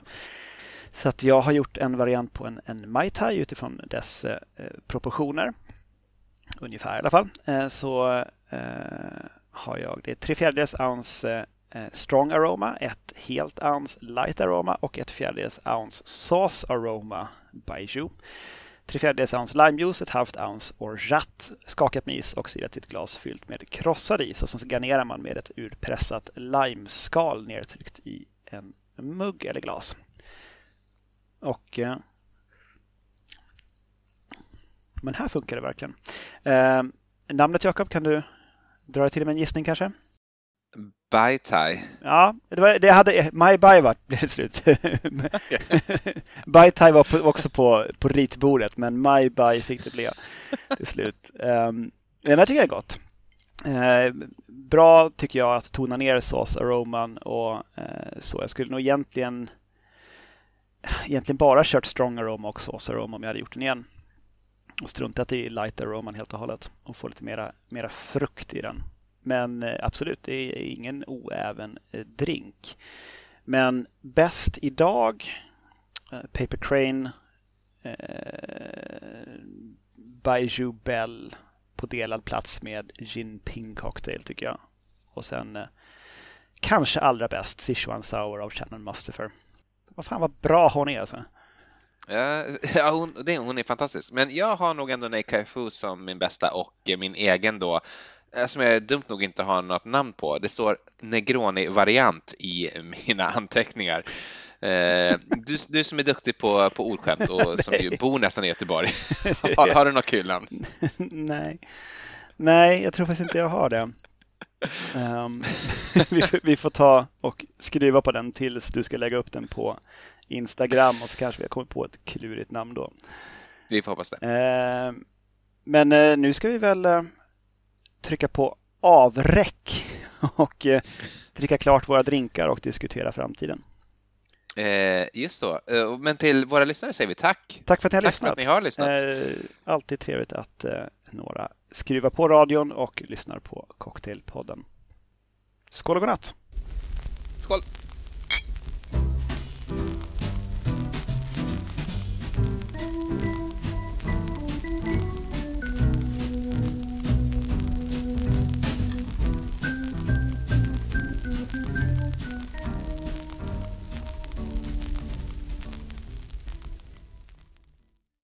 Speaker 1: Så att jag har gjort en variant på en, en Mai Tai utifrån dess eh, proportioner. Ungefär i alla fall. Eh, så eh, har jag det tre fjärdedels ounce eh, strong aroma, ett helt ounce light aroma och ett fjärdedels ounce sauce aroma Baiju. Tre fjärdedels ounce limejuice, ett halvt ounce orgeat skakat med is och silat i ett glas fyllt med krossad is och så garnerar man med ett urpressat limeskal nedtryckt i en mugg eller glas. Och eh, men här funkar det verkligen. Eh, namnet Jakob, kan du dra till med en gissning kanske?
Speaker 2: Bai Tai.
Speaker 1: Ja, det, var, det hade My Bai vart blev det slut. Bai Tai var på, också på, på ritbordet, men My Bai fick det bli till slut. Um, men jag tycker det är gott. Uh, bra tycker jag att tona ner såsaroman och uh, så. Jag skulle nog egentligen egentligen bara kört strong aroma och sauce aroma om jag hade gjort den igen. Och struntat i light aroman helt och hållet och få lite mera, mera frukt i den. Men eh, absolut, det är ingen oäven eh, drink. Men bäst idag, eh, Paper Crane, eh, Baiju Bell på delad plats med Gin Ping Cocktail tycker jag. Och sen eh, kanske allra bäst Sichuan Sour av Shannon Mustafer. Vad fan vad bra hon är alltså.
Speaker 2: Ja, hon, det, hon är fantastisk. Men jag har nog ändå Nei Fu som min bästa och min egen då Eh, som jag dumt nog inte har något namn på. Det står Negroni-variant i mina anteckningar. Eh, du, du som är duktig på, på ordskämt och som ju bor nästan i Göteborg, har, har, du något kul namn?
Speaker 1: Nej. Nej, jag tror faktiskt inte jag har det. Um, vi, vi, får ta och skruva på den tills du ska lägga upp den på Instagram och så kanske vi har kommit på ett klurigt namn då.
Speaker 2: Vi får hoppas det.
Speaker 1: Uh, men uh, nu ska vi väl uh, trycka på avräck och eh, dricka klart våra drinkar och diskutera framtiden.
Speaker 2: Just så. Men till våra lyssnare säger vi tack.
Speaker 1: Tack för att ni har
Speaker 2: tack
Speaker 1: lyssnat.
Speaker 2: För att ni har lyssnat.
Speaker 1: Alltid trevligt att några skruvar på radion och lyssnar på Cocktailpodden. Skål och godnatt!
Speaker 2: Skål!